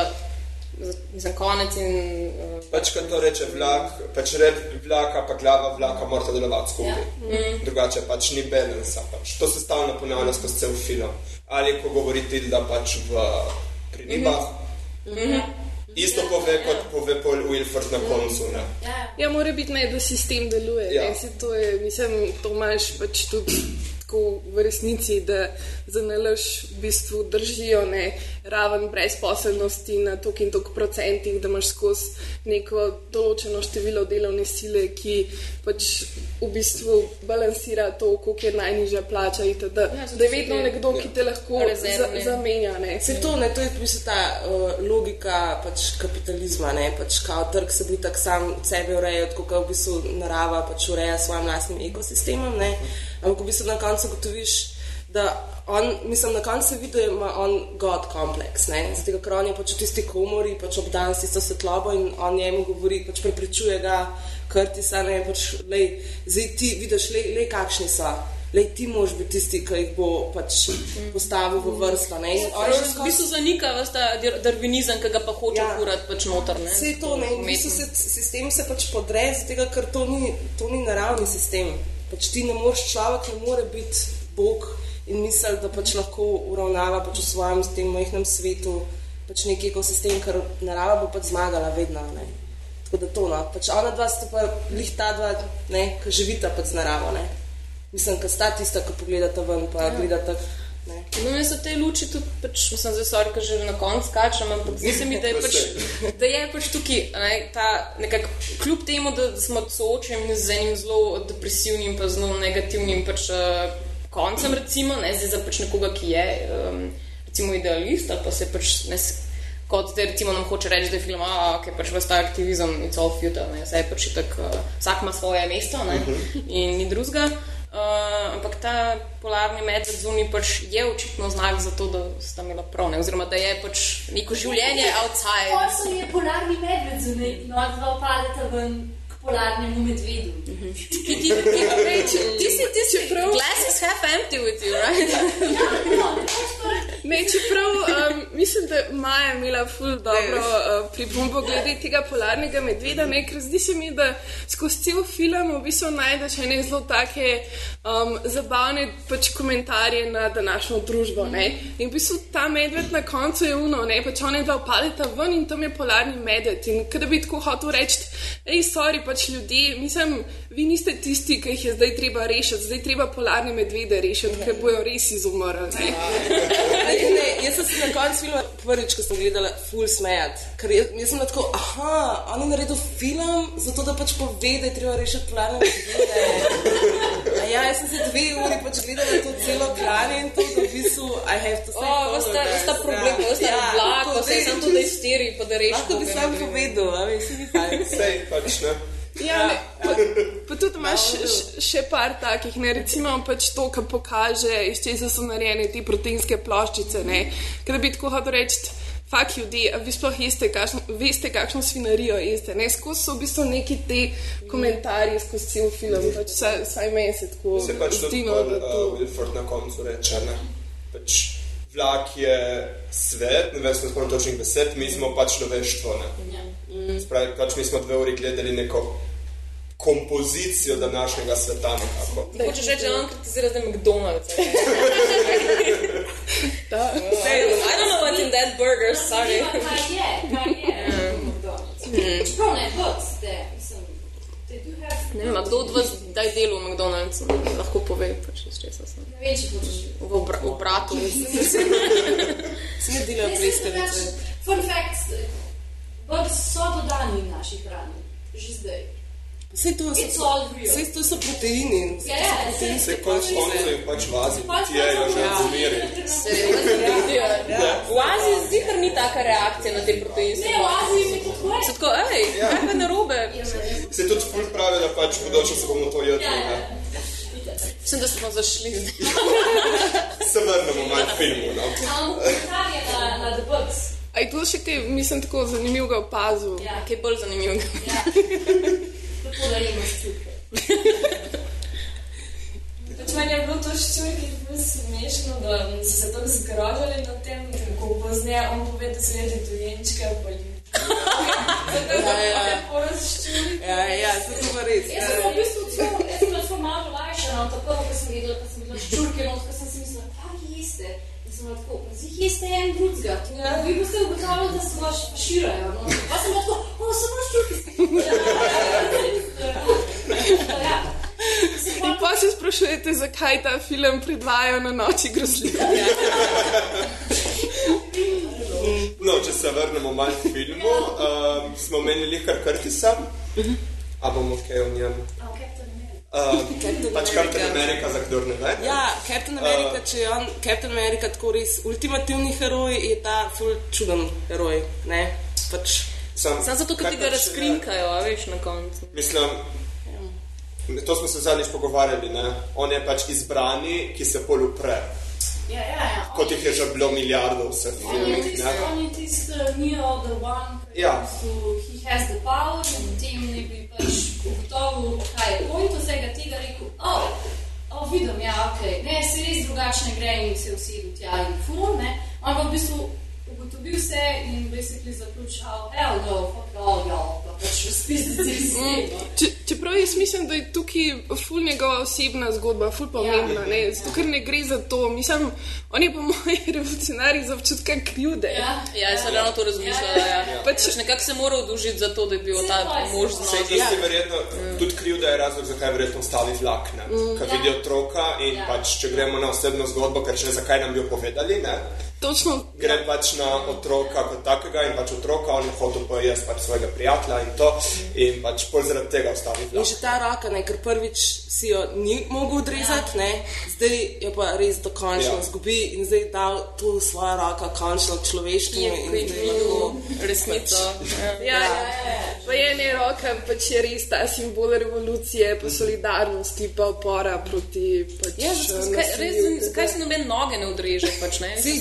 S7: za konec in uh,
S2: Pač, kad to reče vlak, pač red vlaka, pa glava vlaka morata delovati skupaj. Ja. Drugače pač ni balansa. Pač. To se stalno ponavlja skozi cel film. Ali ko govori Tilda pač v pri ribah. Mm -hmm. Isto pove, kot pove Paul Wilford na koncu. Ne?
S6: Ja.
S3: Ja, mora biti ne, da sistem deluje.
S2: Ja.
S3: Ja. Ne, to je, mislim, to imaš pač tudi tako v resnici, da za nalož v bistvu držijo ne, raven brezposelnosti na tok in tok procentih, da imaš skozi neko določeno število delovne sile, ki pač v bistvu balansira to, koliko je najnižja plača. itd.
S7: Ja,
S3: da je vedno nekdo, ki te lahko za,
S7: rezervne.
S3: zamenja. Ne.
S1: Se to, ne, to je v bistvu ta uh, logika pač kapitalizma, ne, pač kao trg se bi tak sam sebe urejal, tako kot v bistvu narava pač ureja s svojim lastnim ekosistemom, ne, ampak v bistvu na koncu gotoviš, da on, mislim, na koncu se vidi, da ima on God kompleks, ne, zato ker on je pač v tisti komori, pač obdan s tisto svetlobo in on njemu govori, pač preprečuje ga, Krtisa, ne, pač, lej, zdaj ti vidiš, lej, lej kakšni so. Lej, ti moraš biti tisti, ki jih bo pač postavil v vrsto. ne. In on
S7: V bistvu zanika ta dar- darvinizem, ki ga pa hoče
S1: Ja.
S7: kurati pač noter. Ne?
S1: Vse to, ne, v bistvu se sistem se pač podre, zato ker to ni, to ni naravni sistem. Pač ti ne moreš, človek ne more biti Bog in misli, da pač lahko uravnava pač v svojem s tem majhnem svetu pač neki ekosistem, ker narava bo pač zmagala vedno. Ne. Tako da to, no, pač ona dva sta pa lih ta dva, ne, ki živita pač z naravo, ne. Mislim, ker sta tista, ki pogledata ven, pa ja. gledata, ne.
S7: No, jaz v tej luči tudi, pač, sem zdaj sorry, ker že na koncu skačem, ampak zdi se mi, da je pač, da je pač tukaj ne, ta nekako, kljub temu, da smo soočeni z enim zelo depresivnim, pa zelo negativnim pač, uh, koncem, recimo, ne, zdaj za pač nekoga, ki je um, recimo idealist, ali pa se pač ne. Kot da recimo nam hoče reči, da je film, a okay, pač vsta aktivizem, it's all futile, ne, zdaj pač je tako, uh, vsak ima svoje mesto, ne, in ni drugega. Uh, ampak ta polarni medved zunaj pač je očitno znak za to, da sta imela prav, ne? oziroma da je pač neko življenje outside.
S6: Posel je polarni medved zunaj ona dva padeta ven polarnemu medvedu.
S7: Ti, ti, ti, ti, ti si, ti si,
S3: Čeprav-
S7: glass is half empty with you, right?
S6: Ja, no, pač pa
S3: Ne, čeprav um, mislim, da Maja je imela ful dobro uh, pripombo glede tega polarnega medveda, ne, ker zdi se mi, da skozi cel film v bistvu najdeš ene zelo take um, zabavne pač komentarje na današnjo družbo. Ne. In v bistvu ta medved na koncu je uno, ne, pač one dva padeta ven in tam je polarni medved. In kada bi tako hotel reči, hej, sorry, pač ljudje, mislim, vi niste tisti, ki jih je zdaj treba rešiti, zdaj treba polarne medvede rešiti, ker bojo res izumrli. ne.
S1: Ne, ne, jaz sem se na koncu filma prvič, ko sem gledala, full smejat. Ker jaz, jaz sem tako, aha, on je naredil film, zato da pač pove, da je treba rešiti plane medvede. A Ja, jaz sem se dve uri pač gledala to celo plane in to, da v bistvu, I have to say.
S7: O,
S1: follow
S7: vsta, vsta problem,
S1: Ja.
S7: vsta
S1: Ja,
S7: vlak,
S1: tako,
S7: vse sem to, da izteri, pa da reši.
S1: Lahko bi sam povedal, a veš, ni fajn.
S2: Sej, pač ne.
S3: Ja, ne, pa, pa tudi imaš š- še par takih, ne, recimo pač to, kar pokaže, iz česa so narejene te proteinske ploščice. Ne, ker bi tako hotel reči, fak ljudi, vi sploh jeste, kakšno, veste, kakšno svinarijo jeste. Ne, skozi so v bistvu neki te komentarji skozi cel film, pač vsaj, vsaj meni se tako
S2: Se pač tudi
S3: zdi, no, da to.
S2: uh, Wilford na koncu reče, ne. Pač vlak je svet, ne vem, smo spomnili točnih besed, mi smo pač človeštvo, ne. Spravi, pač mi smo dve uri gledali neko kompozicijo današnjega sveta nekako.
S7: Hočeš reči, da on kritizira zdaj McDonald's.
S3: Da.
S7: I don't know what's in that burger, sorry.
S6: Zanima, Kaj je, kaj je McDonald's? Čeprav ne, but, da, mislim, they do have...
S7: Ne vem, kdo od vas daj delo v McDonald'su, lahko pove, pač iz česa sem.
S6: Ne vem, če hočeš.
S7: V, obra, v bratu.
S1: Se ne delajo
S6: Jaz mislim,
S1: pleskavice.
S6: drugače, Fun fact, bugs so dodani v naši hrani, že zdaj.
S1: Vse to vse to so proteini.
S6: Ja, ja, saj-
S2: Se konc koncev jih pač vazi, ti je jo že zmeri.
S7: V Aziji zihar ni taka reakcija na te proteinske
S6: Ne, v Aziji mi to tako
S7: So
S6: je.
S7: tako, ej, kaj pa narobe?
S2: Se tudi ful pravi, da pač bodoče se bomo to jedli,
S6: Ja, ja.
S7: Mislim, da smo zašli.
S2: Se vrnemo malo k filmu, no.
S6: Ampak komentar je na, na The Bugs.
S3: A je to še kaj, mislim, tako zanimivega opazil?
S6: Ja,
S7: Kaj je bolj zanimivo?
S6: ja. Tako da imaš čuke.
S9: Pač meni je bilo to ščurki bolj smešno, da so se tako zgrožali nad tem, kako pozneje on pove, da so jedli dojenčke pa ljudi. Zato
S1: Ja, ja.
S9: je poraz ščurki.
S1: Ja, ja, to je pa res.
S6: Jaz sem bila v bistvu celo, jaz sem bila celo malo olajšana od tako, ko sem videla, ko sem bila ščurke, no, ko sem si mislila, kaj jeste? In sem bila tako, jeste en drugega. Ja. Vi boste ugotavljali, da se vaš faširajo. No? Pa sem bila tako, o, samo ščurke. Ja, ja.
S3: In pa se sprašujete, zakaj ta film predvajajo na noči grozljivih.
S2: No, če se vrnemo malo k filmu, um, smo menili kar Curtisa, a bomo kaj o njem. Um, pač Captain America, za kdo ne ve.
S1: Ja, Captain America, če je on Captain America tako res ultimativni heroj, je ta ful čuden heroj. Ne? Pač,
S2: Sam,
S7: Samo zato, ker ti ga
S2: kaj
S7: razkrinkajo, a veš, na koncu.
S2: Mislim, to smo se zadnjič pogovarjali, ne? on je pač izbrani, ki se pol upre.
S6: Ja, ja, ja.
S2: Kot jih je že bilo milijardo vseh filmih.
S6: on je tisti, uh, Neo, the one, ki
S2: Ja.
S6: he has the power, in potem ne bi pač ugotovil, kaj je point vsega tega, rekel, oh, oh vidim, ja, ok, ne, se res drugačne gre in se usedel tja in ful, ne, on pa v bistvu ugotovil se in basically zaključal, hell no, fuck all y'all, pa pač razpizditi si
S3: Če, čeprav jaz mislim, da je tukaj ful njegova osebna zgodba, ful pomembna,
S6: Ja.
S3: ne? zato ker ne gre za to. Mislim, on je po mojem revolucionarij za občutka krivde.
S6: Ja,
S7: Ja, jaz sem ravno to razmišljala. Ja. Ja.
S3: Pač-
S7: Pač nekako se mora odužiti za to, da je bil ta
S6: to je,
S7: mož
S6: saj to
S7: z
S2: Sej
S7: nožem.
S2: isti verjetno, tudi kriv, da je razlog, zakaj je verjetno ostali vlak, ne? Ker
S6: Ja.
S2: vidi otroka in
S6: Ja.
S2: pač, če gremo na osebno zgodbo, ker še ne zakaj nam bi jo povedali, ne?
S3: Točno,
S2: Gre pač na otroka kot takega in pač otroka, on je hotel pojesti pač svojega prijatelja in to in pač pol zaradi tega ostali
S1: in že ta roka, ne, ker prvič si jo ni mogel odrezati, ne, zdaj jo pa res dokončno
S2: Ja.
S1: ja. zgubi in zdaj dal to svojo roko končno človeštvu.
S7: Je
S1: in zdaj lahko-
S7: resnico. Ja.
S3: ja, ja. Pa je ne roka, pač je res ta simbol revolucije, pa solidarnosti, pa opora proti pač,
S7: Ja, zato, zakaj, res, zakaj se noben noge ne odreže? Pač, ne?
S1: Saj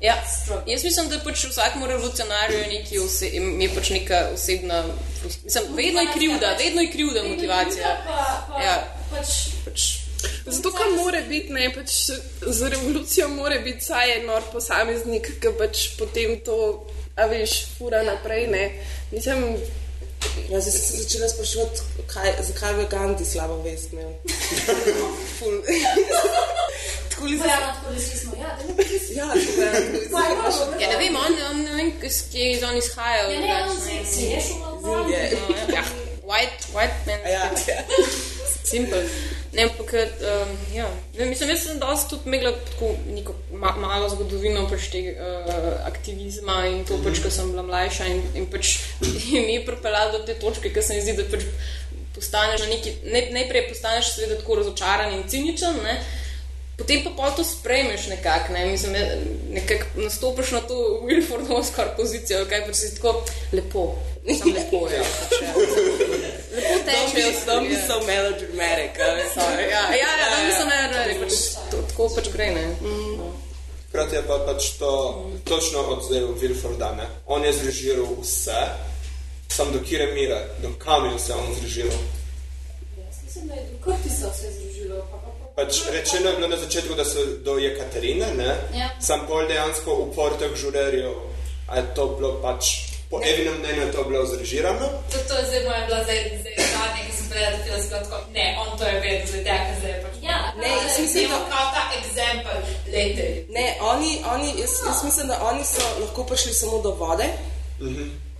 S7: Ja. Jaz mislim, da pač vsakemu revolucionarju je, neki ose, je pač neka osebna. Mislim, vedno je krivda, vedno je krivda motivacija.
S6: Pa, pa,
S7: Ja.
S6: pač,
S7: Pač,
S3: Zato, ker mora biti, ne, pač za revolucijo mora biti vsaj en nor posameznik, ki pač potem to, a veš, fura naprej, ne. Mislim,
S1: Ja, zdaj sem se začela spraševati, kaj, zakaj je Gandhi slabo vest imel. Ful. Tako li
S6: pa ja, smo, ja, da ne bi.
S1: Ja, je.
S7: ja, ne vem, on, on ne vem, kje je on izhajal.
S6: Ja, ne, on se, je šel malo ven.
S1: Je.
S7: No, ja. White, white man.
S1: Ja.
S7: Simpel. Ne, ampak, um, ja. ne, mislim, jaz sem dosti tudi imela tako neko ma, malo zgodovino pač te uh, aktivizma in to, pač, ko sem bila mlajša in, in pač in mi je pripeljala do te točke, ki se mi zdi, da pač postaneš na neki, ne, najprej postaneš seveda tako razočaran in ciničen, ne, Potem pa pol to sprejmeš nekako, ne? mislim, ne- nekako nastopiš na to Wilfordovsko pozicijo, kaj pa si tako lepo, samo lepo je. Pač, ja. Lepo tečejo
S1: Don't be so melodramatic. a veš.
S7: Ja, ja, ja, tam sem naredil, pač, to, tako pač gre. Ne?
S2: Hkrati je pa pač to točno od zdaj v Wilforda, ne. On je zrežiral vse, sam do kire mire, do kam je vse on zrežiral.
S6: Jaz mislim, da je do Kurtisa vse pa, pa,
S2: Pač rečeno je bilo na začetku, da so do Jekaterine, ne?
S6: Ja.
S2: Sam pol dejansko v portah žurerjev, a je to bilo pač, po Evinem mnenju je to bilo zrežirano.
S9: To, to je zdaj moja bila zdaj, zdaj zadnja, ki sem prej rekla, da tako, ne, on to je vedel, zdaj tega zdaj je pač.
S6: Ja,
S1: Ne, jaz mislim, da-
S9: kao ta eksempel, lejte.
S1: Ne, oni, oni, jaz, jaz mislim, da oni so lahko prišli samo do vode,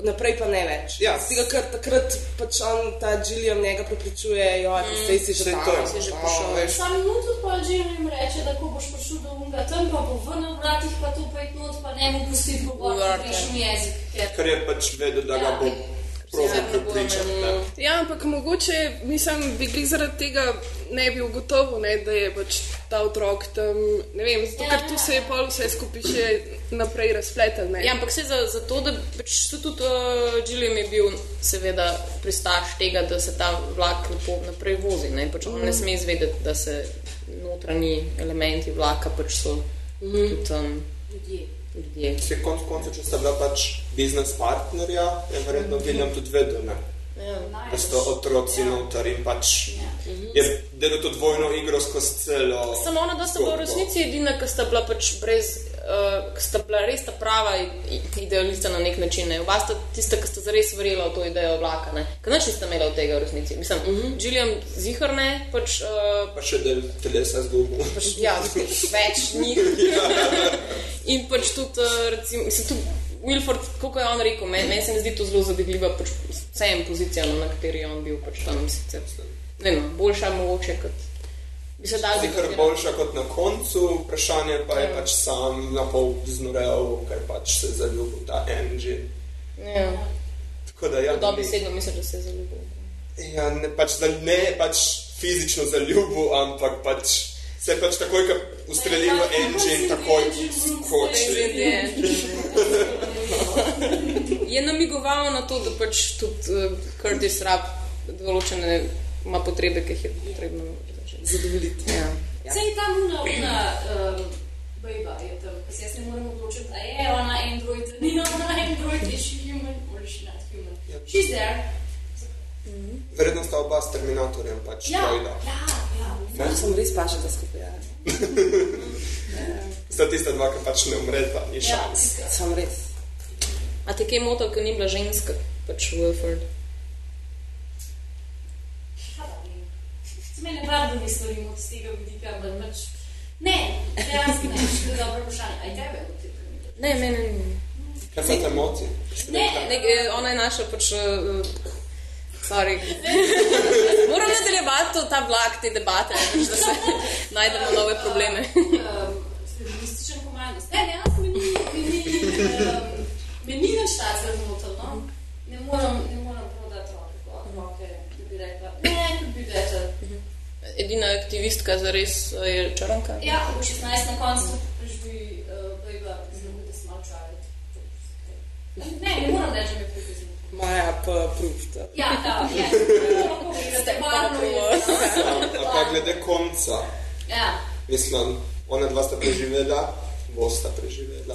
S1: naprej pa ne več.
S2: Ja.
S1: Z tega, ker takrat pač on, ta Jillian njega prepričuje, jo, mm, zdaj si že
S2: saj
S1: tam.
S2: to
S1: si že
S2: A,
S1: prišel.
S6: Sam minuto pa že jim reče, da ko boš prišel do unga tam, pa bo ven na vratih, pa to pa je not, pa ne mu pustiti govoriti prejšnji jezik. Ker
S2: je pač vedel, da ga bo
S7: Ja.
S2: ne.
S3: Ja, ampak mogoče, mislim, bi glih zaradi tega ne bi ugotovil, ne, da je pač ta otrok tam, ne vem, zato
S6: Ja,
S3: ker tu se je pol vse skupaj še naprej razpletel. ne.
S7: Ja, ampak se za, za to, da pač tudi uh, Jillian je bil seveda pristaš tega, da se ta vlak lepo naprej vozi. Ne, pač on ne sme izvedeti, da se notranji elementi vlaka pač so tudi um,
S6: ljudje.
S2: Vse konc koncev, če sta bila pač biznes partnerja, je verjetno William tudi vedel, ne?
S7: Ja.
S2: da so otroci noter in pač je delal to dvojno igro skozi celo.
S7: Samo ona, da sta bila v resnici edina, ki sta bila pač brez uh, sta bila res ta prava idealista na nek način. Ne? Oba sta tista, ki sta zares verjela v to idejo oblaka. Kaj noč nista imela od tega v resnici? Mislim, uh -huh. Julian Zihar ne, pač. Uh,
S2: Pa še del telesa zgubil.
S7: pač ja, več njih. In pač tudi, uh, recimo, mislim, tudi Wilford, kako je on rekel, meni men se mi zdi to zelo zadegljiva, pač vsem pozicija, no, na kateri je on bil, pač tam sicer. Ne vem, no, boljša mogoče kot. Bi se dal
S2: Zikar boljša kot na koncu, vprašanje pa je pač sam na pol znorel, ker pač se je zaljubil ta engine.
S7: Ja.
S2: Tako da ja,
S7: Dobi
S2: ni-
S7: sedno mislim, da se je zaljubil.
S2: Ja, ne, pač, da ne pač fizično zaljubil, ampak pač se je pač takoj, ko ustreli v engine, takoj skoči.
S7: Je namigoval na to, da pač tudi uh, Curtis Rab določene ima potrebe, ki jih je potrebno
S1: zadovoljiti.
S7: Ja.
S6: Sej ta muna, muna, um, bejba je tam, pa se jaz ne morem odločiti, a je ona Android, ni ona Android, is she human or is she not human? She's there.
S2: Verjetno sta oba s Terminatorjem pač
S6: Ja,
S2: dojda.
S6: ja, ja.
S1: Ja, sem res paša, da skupaj. Ja.
S2: Sta tista dva, ki pač ne umreta, ni
S6: Ja,
S2: šans.
S1: Sem res.
S7: A te kaj motil, ker ni bila ženska, pač Wilford?
S6: Se meni je prav, da ne stvarimo z tega vidika, ampak pač... Ne, dejansko ne, še je dobro vprašanje. Aj tebe v tem primeru?
S7: Ne, mene ni.
S2: Kaj pa te moti?
S6: Ne,
S7: Ne, eh, ona je naša pač. Uh, sorry. Moram nadaljevati to- ta vlak te debate, pač, da se najdemo nove probleme.
S6: um, feminističen komandos. Ne, dejansko mi ni, mi ni, um, me ni več ta zelo no? Ne moram, ne moram prodati roke, roke, da bi rekla, ne, to bi rekla.
S7: Edina aktivistka za res je črnka.
S6: Ja, v 16 na koncu preživi uh, bejba, zelo da sem malo čarit. Ne, ne moram reči, da me pripozim.
S1: Maja pa proved.
S6: Ja, ja, ja. Lahko gledate, barno je.
S2: A pa glede konca,
S6: Ja.
S2: mislim, ona dva sta preživela, bosta preživela.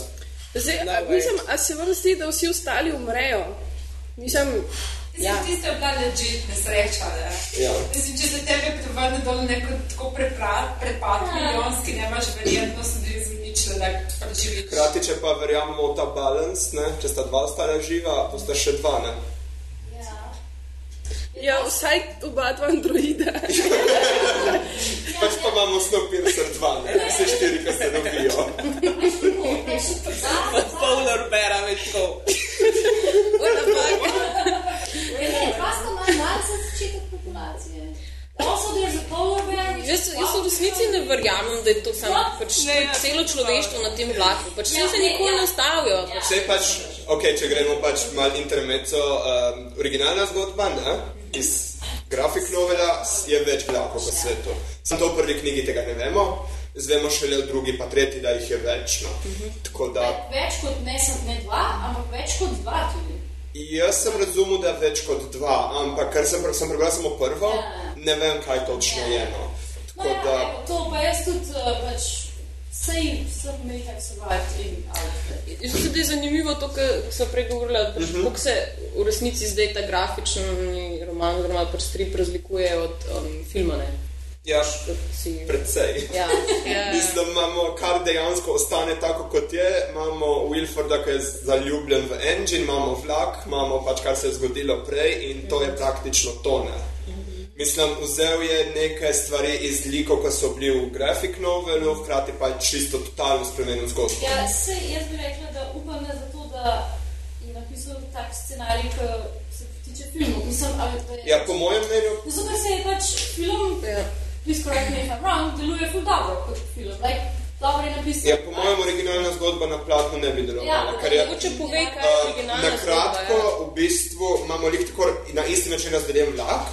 S3: Zdaj, a, mislim, a se vam zdi, da vsi ostali umrejo? Mislim,
S8: Ja. Tiste je bila legit nesreča. Ne?
S2: Ja.
S8: Mislim, če se tebe prevrne dol neko tako prepad, prepad milijonski, ne imaš verjetnost, da je zničila, da preživiš.
S2: Hkrati, če pa verjamemo v ta balans, ne, če sta dva ostala živa, bosta še dva. Ne.
S3: Ja, vsaj oba dva androida.
S2: Pač pa imamo Snowpiercer 2, ne, vse štiri, ki se dobijo.
S1: Polar bera več tako.
S6: Ne, dva sta malo malce začetek populacije. Polar
S7: Jaz, v resnici ne verjamem, da je to samo pač,
S1: Ne,
S7: to je
S1: ja,
S7: celo človeštvo na tem vlaku. Pač
S6: Ja,
S7: ja, se nikoli
S6: ja.
S7: ne ustavijo. Pač.
S2: Vse pač, ok, če gremo pač mal intermezzo, um, originalna zgodba, ne, iz grafik novela je več vlakov v svetu. Sem to v prvi knjigi tega ne vemo, zvemo šele v drugi, pa tretji, da jih je več. No. Tako da,
S6: Več kot ne, ne dva, ampak več kot dva tudi.
S2: jaz sem razumel, da več kot dva, ampak ker sem, sem prebral samo prvo,
S6: Ja.
S2: ne vem, kaj točno je. No.
S6: No, ja,
S2: da,
S6: evo, to pa jaz tudi uh, pač sej sem imel tak survived in out.
S7: Mislim, da je zanimivo to, kar so prej govorili, pač,
S2: Mhm.
S7: kako se v resnici zdaj ta grafični roman oziroma pač strip razlikuje od um, filma. Ne?
S2: ja,
S7: Si...
S2: predvsej.
S7: Ja, ja.
S2: Mislim, da imamo, kar dejansko ostane tako, kot je. Imamo Wilforda, ki je zaljubljen v engine, imamo vlak, imamo pač kar se je zgodilo prej in to je praktično tone. Mislim, vzel je nekaj stvari iz likov, ki so bili v grafik novelu, hkrati pa je čisto totalno spremenil zgodbo.
S6: Ja, se, jaz bi rekla, da upam, da zato, da je napisal tak scenarij, ki se tiče filmov. Mislim, ali da je...
S2: Ja, po mojem mnenju,
S6: Zato, ker se je pač film,
S7: Ja.
S6: please correct me if I'm wrong, deluje ful dobro kot film. Like, dobro je napisan.
S2: ja, po mojem originalna zgodba na platnu ne bi delovala.
S6: Ja,
S2: ker je,
S7: Mogoče pove, kaj je
S2: Uh,
S7: originalna
S2: na kratko,
S7: zgodba, ja.
S2: v bistvu imamo lik tako na isti način razdeljen vlak,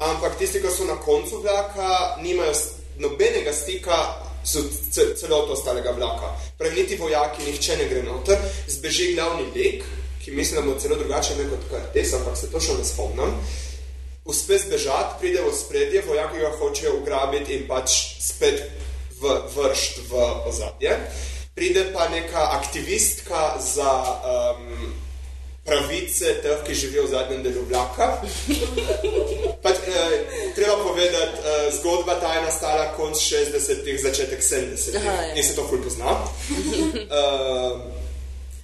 S2: ampak tisti, ki so na koncu vlaka, nimajo nobenega stika ce- celoto ostalega vlaka. Pravi, niti vojaki, nihče ne gre noter, zbeži glavni lik, ki mislim, da bo celo drugačen ne kot Kartes, ampak se točno ne spomnim. Uspe zbežati, pride v spredje, vojaki ga hočejo ugrabiti in pač spet v, vršt v ozadje. Pride pa neka aktivistka za um, pravice teh, ki živijo v zadnjem delu vlaka. Pač, eh, treba povedati, eh, zgodba ta je nastala konc 60-ih, začetek 70-ih.
S1: Aha, ja.
S2: In se to ful pozna. Eh,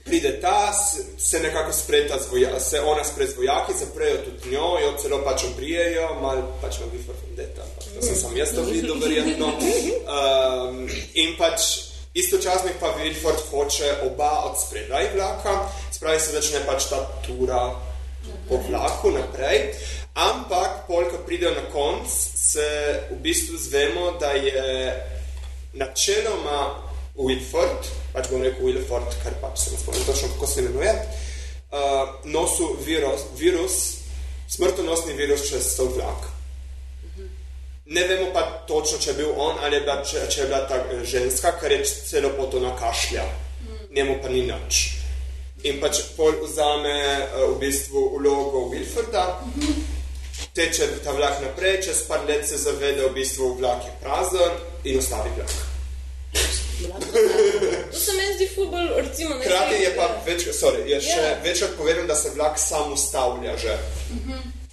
S2: pride ta, se nekako spreta z vojaki, se ona spre z vojaki, zaprejo tudi njo, jo celo pač obrijejo, mal pač na Bifar Vendetta, ampak to sem sam jaz to videl, verjetno. Um, in pač istočasno pa Wilford hoče oba od spredaj vlaka, spravi se začne pač ta tura po vlaku naprej, ampak pol, ko pridejo na konc, se v bistvu zvemo, da je načeloma Wilford, pač bom rekel Wilford, ker pač se ne spomnim točno, kako se imenuje, uh, nosil virus, virus, smrtonosni virus čez ta vlak. Ne vemo pa točno, če je bil on ali je bila, če, če je bila ta eh, ženska, ker je celo poto nakašlja. Njemu pa ni nič. In pač pol vzame uh, v bistvu vlogo Wilforda, teče ta vlak naprej, čez par let se zavede, v bistvu vlak je prazen in ustavi vlak.
S7: To se meni zdi futbol, recimo,
S2: Hkrati je pa več, sorry, je še
S7: Ja.
S2: večkrat povedano, da se vlak sam ustavlja že.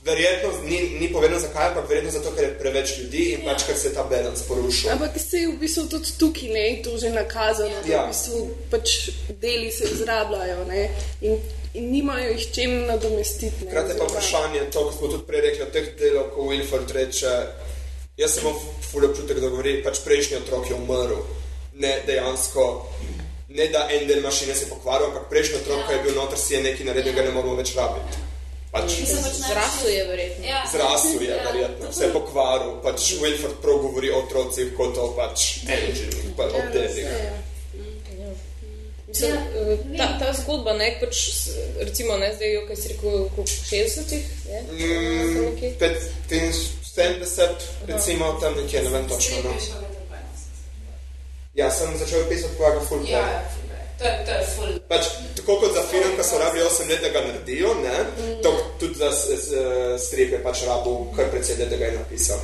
S2: Verjetno ni, ni povedano zakaj, ampak verjetno zato, ker je preveč ljudi in pač ker se je ta balans porušil.
S3: Ampak se je v bistvu tudi tukaj ne, to že nakazano, da
S2: Ja.
S3: v bistvu pač deli se izrabljajo ne, in, in nimajo jih čem nadomestiti.
S2: Hkrati je pa vprašanje, to, kot smo tudi prej rekli, od teh delov, ko Wilford reče, jaz sem imel ful občutek, da govori, pač prejšnji otrok je umrl. Ne dejansko, ne da en del mašine se je pokvaril, ampak prejšnji otrok, ki je bil noter, si je nekaj naredil, ga ne moramo več rabiti. Pač
S6: pač najbolj-
S7: Zrasel je verjetno.
S6: Ja.
S2: zrasel je,
S6: Ja.
S2: verjetno, se je pokvaril. Pač Wilford prav govori o otrocih kot o pač engine, pa o delih.
S7: Mislim,
S6: Ja,
S7: eh, ta, ta zgodba, ne, pač, recimo, ne, zdaj, jo, kaj si rekel, koliko, 60-ih, je?
S2: Mm,
S7: Nekje?
S2: 75, recimo tam nekje, ne vem točno. No. Ja, sem začel pisati po Aga Full
S8: Ja, ja, ful, ja. To je, to je ful.
S2: Pač, tako kot za film, ko so rabili 8 let, da ga naredijo, ne? To, tudi za s- s- strip je pač rabil kar precej let, da ga je napisal.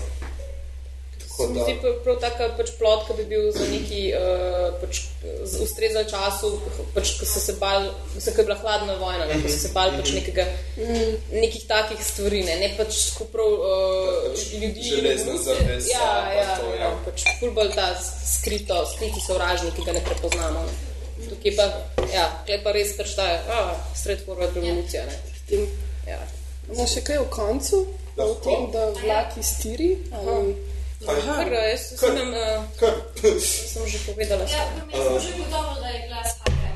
S2: Tako da,
S7: zdi prav, prav taka pač plot, ki bi bil za neki uh, pač, ustrezen času, pač, ko so se bal, mislim, ko je bila hladna vojna, ne, ko so se bal pač nekega, nekih takih stvari, ne, ne pač tako prav uh, ljudi.
S2: železna zavesa,
S7: Ja,
S2: pa
S7: ja,
S2: to, ja.
S7: ja. Pač ful bolj ta skrito, skriti sovražnik, ki ga ne prepoznamo. Ne. Tukaj pa, ja, pa res ta, ah, straightforward revolucija, ne. Ja.
S3: Imamo še kaj v koncu, o
S2: Lahko.
S3: tem, da vlak iztiri? Ali...
S7: Kar, jaz
S2: Kar.
S7: sem, uh,
S2: kar,
S7: sem že povedala.
S6: Ja, jaz sem že gotovo, da je glas hakem.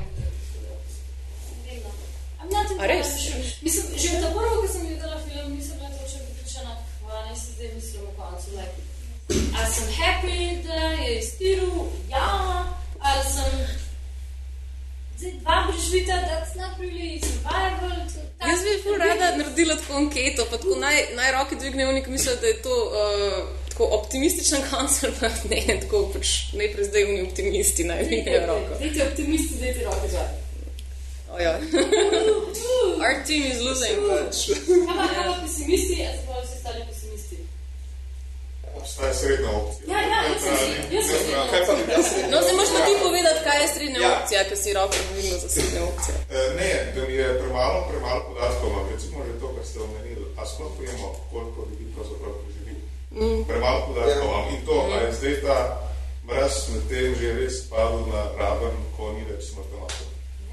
S7: A res?
S6: Mislim, že od prvega, ko sem videla film, nisem bila točno pripričana, kaj si zdaj mislim v koncu. Like, ali sem happy, da je iztiril, ja, ali sem zdaj dva preživita, that's not really survival. to-
S7: Jaz bi ful rada naredila tako anketo, pa tako naj, naj roke dvignejo, nek misli, da je to uh, tako optimističen koncert, pa ne, tako pač najprej zdaj oni optimisti naj dvignejo roko.
S6: Dajte optimisti, dajte roke.
S7: Oh, ja. Our team is losing. Pač.
S6: Kaj pa, pesimisti, se pa vsi ostali pesimisti?
S10: Obstaja srednja opcija.
S6: Ja, ja, jaz sem si-
S2: kaj pa bi bila srednja?
S7: No, zdaj moraš pa ti povedati, kaj je srednja
S10: Ja.
S7: opcija, ker si roko dvignil za srednjo opcijo.
S10: Eh, Ne, da mi je premalo, premalo podatkov, ampak recimo že to, kar ste omenili, a sploh vemo, koliko ljudi pravzaprav preživi.
S7: Mm.
S10: Premalo podatkov
S2: Ja.
S10: imam in to, a je zdaj ta mraz med tem že res padel na raven, ko ni več smrtonosen.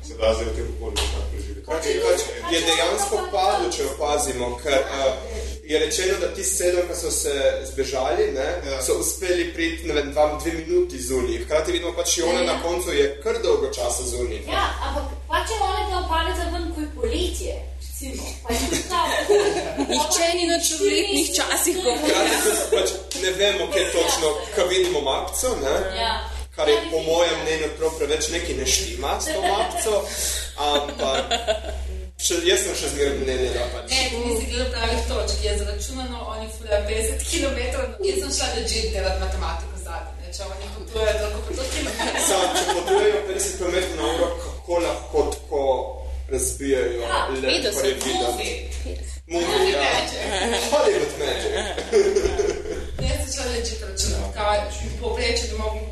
S10: Se da zdaj v teh okoliščinah preživeti.
S2: Pač, pač je dejansko padlo, če opazimo, ker uh, je rečeno, da ti sedem, ki so se zbežali, ne,
S10: Ja.
S2: so uspeli priti, ne vem, dva, dve minuti zunaj. Hkrati vidimo pač Jona na koncu je kar dolgo časa zunaj.
S6: Ja, ampak pa če ona ta opaleta ven, ko je poletje, je
S7: Nihče ni nič v letnih časih.
S2: Hkrati tudi pač ne vemo, kje točno, ko vidimo mapco, ne,
S6: Ja.
S2: Kar je po mojem mnenju prav preveč nekaj ne štima s to mapco, ampak še, jaz sem še zmeraj mnenja, da pač.
S8: Ne, ti nisi gledal pravih točk, je zaračunano, oni fulajo 50 km, jaz sem šla legit delati matematiko zadnje, ne, če oni potujejo toliko po to km.
S2: Sam, če potujejo 50 km na uro, kako lahko tako razbijajo
S6: Ja,
S2: let, kar je
S7: 50,
S2: videti. Movie, ja.
S8: Magic.
S2: Hollywood magic.
S8: Jaz sem šla legit računati, kaj povreče, bi mogel,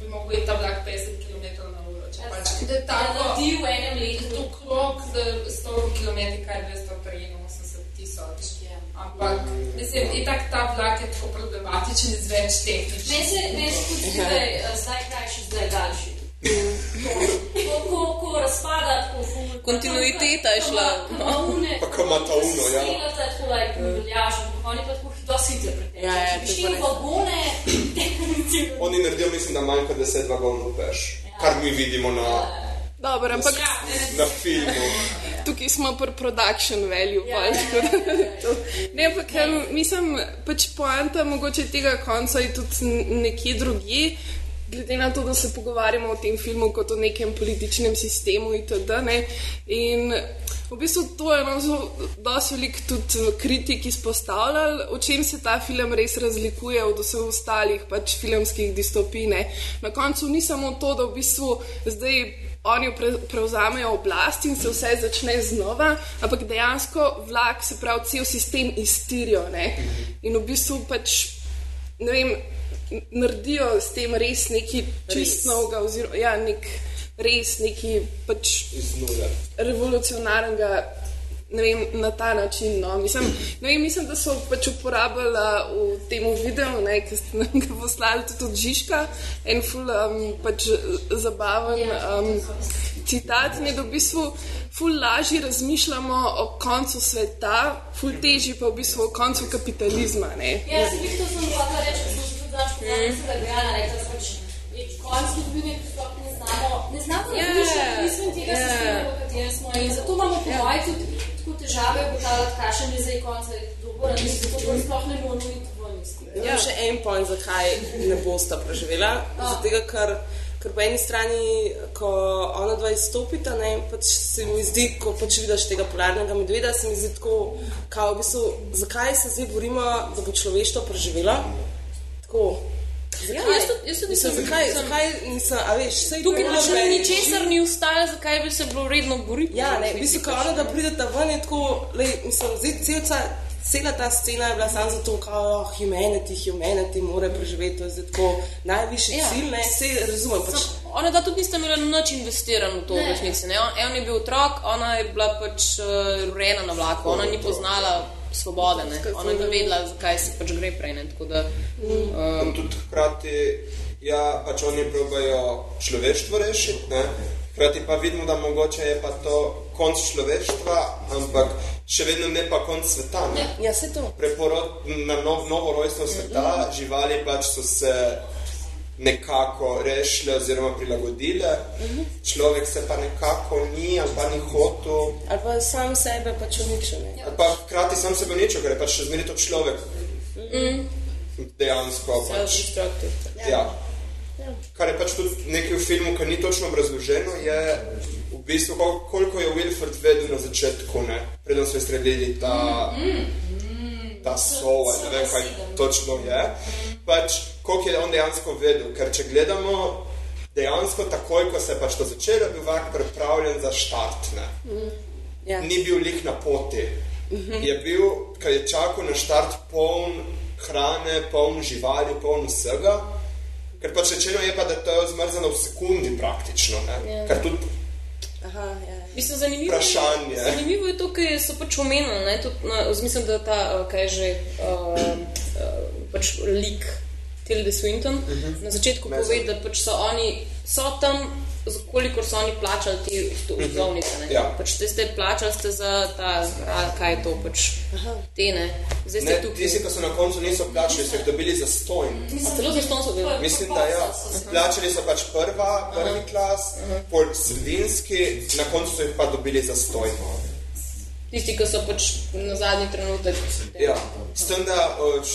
S8: bi lahko ta vlak 50 km na uro. Če ja, pač gre tako,
S6: ti v enem letu
S8: krok za 100 km, kaj 283 tisoč. Ja. Ampak, mislim, itak ta vlak je tako problematičen iz več tehničnih.
S6: Meni se tudi zdaj krajši, zdaj daljši. Ko, ko, ko razpada, tako ful.
S7: Kontinuiteta je šla, no.
S2: Pa ko ima ta uno, ja.
S6: Stilata je tako, like, veljaš, ampak oni pa tako dosti hitro preteče.
S1: Ja, ja,
S6: Če
S1: to
S6: bi
S1: je
S6: šli
S1: pa
S6: v
S1: res.
S6: vagone, definitivno.
S2: Oni naredijo, mislim, da manj kot 10 vagonov peš, kar mi vidimo na,
S3: Dobro, ampak
S2: na filmu.
S3: tukaj smo pri production value.
S6: Ja,
S3: Ja,
S6: ja, ja, ja, ja.
S3: to. Ne, ampak em, mislim, pač poanta mogoče tega konca je tudi nekje drugje. Glede na to, da se pogovarjamo o tem filmu kot o nekem političnem sistemu itd. Ne? In v bistvu to je nam zelo dosti velik tudi kritik izpostavljal, o čem se ta film res razlikuje od vseh ostalih pač filmskih distopij. Ne? Na koncu ni samo to, da v bistvu zdaj oni pre, prevzamejo oblast in se vse začne znova, ampak dejansko vlak, se pravi, cel sistem iztirijo. Ne? In v bistvu pač, ne vem, naredijo s tem res nekaj čist novega, oziroma ja, nek, res nekaj pač revolucionarnega. Ne vem, na ta način. No. Mislim, ne vem, mislim, da so pač uporabljali v tem videu, ne, ki ste nam ga poslali tudi od Žižka, en ful um, pač zabaven um, citat. Ne, da v bistvu ful lažje razmišljamo o koncu sveta, ful težje pa v bistvu o koncu kapitalizma. Ne.
S6: Ja, jaz bi to sem hotela reči, ko sem danes povedala, da sem Gajana rekla, da pač je konc zgodovine, ki sploh ne znamo, ne znamo
S7: Ja,
S6: razmišljati izven tega
S7: ja.
S6: sistema, v katerem smo. In zato imamo po mojem tudi tako težave ugotavljati, kakšen je zdaj konc, ali je dober, ali ni, zato pa sploh ne moramo iti tega.
S1: Ja. Še en point, zakaj ne bosta preživela. Zato, ker, ker po eni strani, ko ona dva izstopita, ne, pač se mi zdi, ko pač vidiš tega polarnega medveda, se mi zdi tako, kao, v bistvu, zakaj se zdaj borimo, da bo človeštvo preživelo. Tako.
S7: Ja, jaz tudi- jaz tudi
S1: Mislim,
S7: nisem-
S1: zakaj, zakaj nisem, a veš, sej
S7: Tukaj pač
S1: je
S7: ni ničesar ni ustalo, zakaj bi se bilo vredno boriti.
S1: Ja, ne, v bistvu, ko ona, da
S7: ne.
S1: prideta ven, je tako, lej, mislim, zdaj celca, cela ta scena je bila samo zato, kao, oh, humanity, humanity mora preživeti, to je zdaj tako najvišji
S7: Ja.
S1: ja. cilj, ne, vse razumem. Pač,
S7: Sam- Ona dva tudi nista imela nič investirano v to, v resnici. ne. On, on je bil otrok, ona je bila pač uh, rojena na vlaku, ona ni poznala svobode, ne. ona ni vedela, zakaj se pač gre prej. Ne. Tako da,
S2: Um, tudi hkrati, ja, pač oni probajo človeštvo rešiti, ne? hkrati pa vidimo, da mogoče je pa to konc človeštva, ampak še vedno ne pa konc sveta. Ne?
S1: ja, se to.
S2: Preporod na nov, novo rojstvo sveta, živali pač so se nekako rešile oziroma prilagodile, človek se pa nekako ni ali pa ni hotel,
S1: Ali pa sam sebe pač uničene.
S2: ali pa hkrati sam sebe ničel, ker je pač še zmeraj to človek. Dejansko pač.
S7: self-destructive.
S2: Ja. Kar je pač tudi nekaj v filmu, kar ni točno obrazloženo, je v bistvu, kol- koliko je Wilford vedel na začetku, ne? preden so izstrelili ta, ta sova, ne vem, kaj točno je. Pač, koliko je on dejansko vedel, ker če gledamo, dejansko takoj, ko se je pač to začelo, je bil vak pripravljen za štart, ne?
S1: Ja.
S2: ni bil lik na poti. Je bil, ker je čakal na štart poln hrane, poln živali, poln vsega. Ker pač rečeno je pa, da to je zmrzano v sekundi praktično. Ne?
S7: Ja.
S2: Ker tudi
S1: Aha, ja.
S7: Mislim, zanimivo,
S2: Vprašanje.
S7: Je, zanimivo je to, ker so pač omenili, mislim, da ta, uh, kaj že, uh, uh, pač lik Tilde Swinton, uh -huh. na začetku pove, da pač so oni, so tam, koliko so oni plačali te vstopnice. Uh -huh.
S2: Ja.
S7: Pač ste, ste plačali ste za ta, a, kaj je to, pač te ne. Zdaj ste
S2: ne,
S7: tukaj.
S2: tisti, ki so na koncu niso plačali, so jih dobili za stojn.
S7: Celo za ston so bili.
S2: Mislim, da ja. Plačali so pač prva, prvi klas, pol sredinski, na koncu so jih pa dobili za stojn.
S7: Tisti, ki so pač na zadnji trenutek.
S2: Ja, s tem, da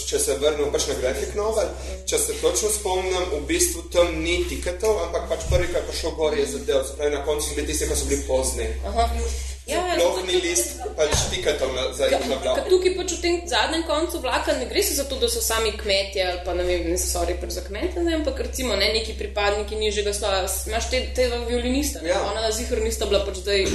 S2: če se vrnem pač na grafik novel, če se točno spomnim, v bistvu tam ni tiketov, ampak pač prvi, ki je prišel gor, je zadev, se pravi na koncu so bili tisti, ki so bili pozni.
S7: Aha. Ja, ja,
S2: Sploh
S7: zato-
S2: ni list pač tiketov na, za iti na vlak.
S7: tukaj pač v tem zadnjem koncu vlaka ne gre se za to, da so sami kmetje ali pa ne vem, ne sorry, pač za kmete, ne, ampak recimo ne, neki pripadniki nižjega slova. Imaš te, te violiniste, ne,
S2: Ja.
S7: ona zihr nista bila pač zdaj,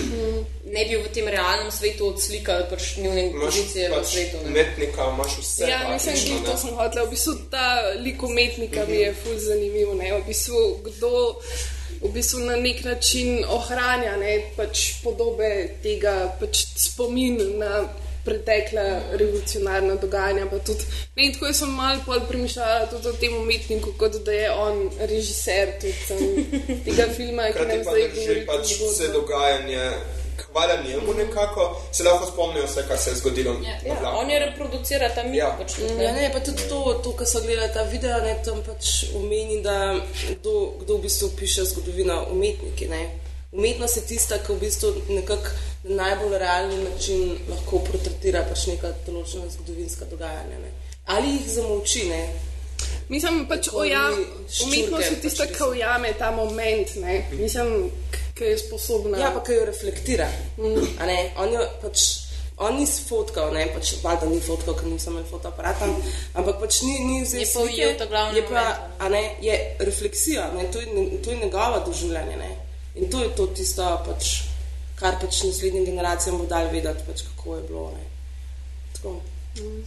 S7: ne bi v tem realnem svetu odslikali pač
S2: Imaš
S7: pozicije v
S2: pač
S7: svetu. Ne.
S2: umetnika, imaš vse.
S3: Ja, mislim, da to
S2: ne.
S3: sem hotela. V bistvu ta lik umetnika mi je ful zanimiv. Ne? V bistvu, kdo v bistvu na nek način ohranja ne? pač podobe tega, pač spomin na pretekla revolucionarna dogajanja. pa Tudi, ne, in tako sem malo bolj premišljala tudi o tem umetniku, kot da je on režiser tudi, um, tega filma, ki nam zdaj govori.
S2: pač vse dogajanje. Hvala njemu nekako, se lahko spomnijo vse, kar se je zgodilo.
S7: Ja,
S2: vlaku.
S7: on je reproducira ta mit.
S2: Ja.
S7: Pač, tudi,
S1: Ja, ne, pa tudi to, to kar so gledali ta video, ne, tam pač omeni, da kdo, kdo v bistvu piše zgodovino, umetniki. Ne. Umetnost je tista, ki v bistvu nekako na najbolj realni način lahko portretira pač neka določena zgodovinska dogajanja. Ne. Ali jih zamolči, ne.
S3: Mislim, pač
S1: ščurke,
S3: umetnost je tista,
S1: pač
S3: ki ujame ta moment. Ne? Mislim, ki je sposobna.
S1: Ja, pa ki jo reflektira. ne. On jo pač. On ni sfotkal, ne, pač, valjda ni fotkal, ker nisem imel fotoaparata, ampak pač ni, ni vzel
S7: Je pa
S1: slike, je pa,
S7: moment.
S1: a ne, je refleksija, ne, to, je, to je njegova doživljanje, ne. In to je to tisto, pač, kar pač naslednjim generacijam bo dal vedeti, pač, kako je bilo, ne. Tako.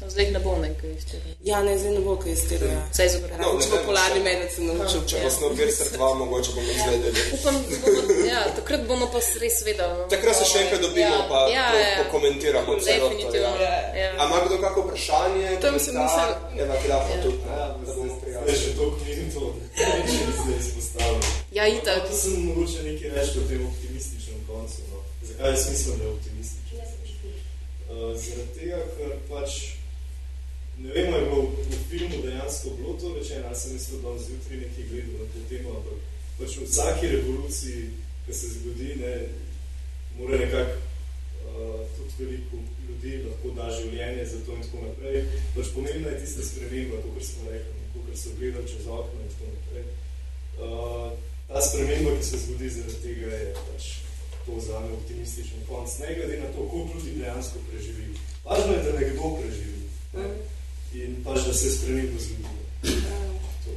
S7: Zdaj jih ne bo nekaj izteril.
S1: Ja, ne, zdaj ne bo kaj izterjal.
S7: Vse je zagotovo.
S2: No,
S1: če- medved se naučil.
S2: Če bo Snowpiercer 2, mogoče bomo izvedeli.
S7: Upam, da bomo, ja, takrat bomo pa res vedeli. no.
S2: Takrat se še enkrat dobimo,
S7: Ja,
S2: pa
S7: ja,
S2: to
S7: ja.
S2: pokomentiramo.
S7: Definitivno.
S2: Ja.
S7: Ja.
S2: A ima kdo kako vprašanje?
S3: Tam se
S2: komentar?
S3: mislim-
S2: Eva, Krafa
S7: Ja.
S2: tudi, ne?
S11: Ja,
S2: da bomo
S11: zdaj
S2: prijavili.
S11: Minut, da se izpostavil.
S7: Ja, itak.
S11: To sem mogoče nekaj reči o tem optimističnem koncu. No. Zakaj je smisel, da je optimističen? Uh, zaradi tega, ker pač ne vem, ali je bilo v filmu dejansko bilo to rečeno, ali sem mislil, da bom zjutraj nekaj gledal na to temo, ampak pač v vsaki revoluciji, ki se zgodi, ne, mora nekako uh, tudi veliko ljudi lahko da življenje za to in tako naprej. Pač pomembna je tista sprememba, kot smo rekli, kot so gledali čez okno in tako naprej. Uh, ta sprememba, ki se zgodi zaradi tega, je pač to zame optimističen konc. Ne glede na to, koliko ljudi dejansko preživi. Važno je, da nekdo preživi. Ne? In pač, da se sprememba zgodi. To.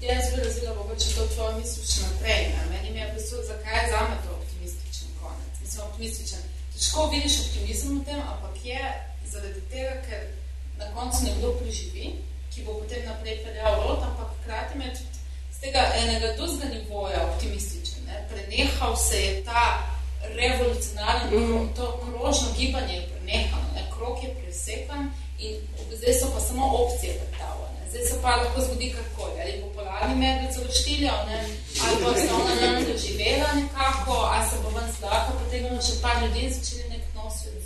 S8: Jaz bi razvila mogoče to tvojo misel še naprej. Ne? Meni mi je v bistvu, zakaj je zame to optimističen konec. Mislim, optimističen. Težko vidiš optimizem v tem, ampak je zaradi tega, ker na koncu nekdo preživi, ki bo potem naprej peljal rod, ampak hkrati me tudi z tega enega drugega nivoja optimističen. Ne? Prenehal se je ta revolucionaren, mm. to krožno gibanje je prenehano, ne? krok je presekan in zdaj so pa samo opcije predstavljene. Zdaj se pa lahko zgodi karkoli, ali bo polarni medved ne? ali bo se ona nam doživela nekako, ali se bo ven zlaka, potem bomo še par ljudi začeli nek nov svet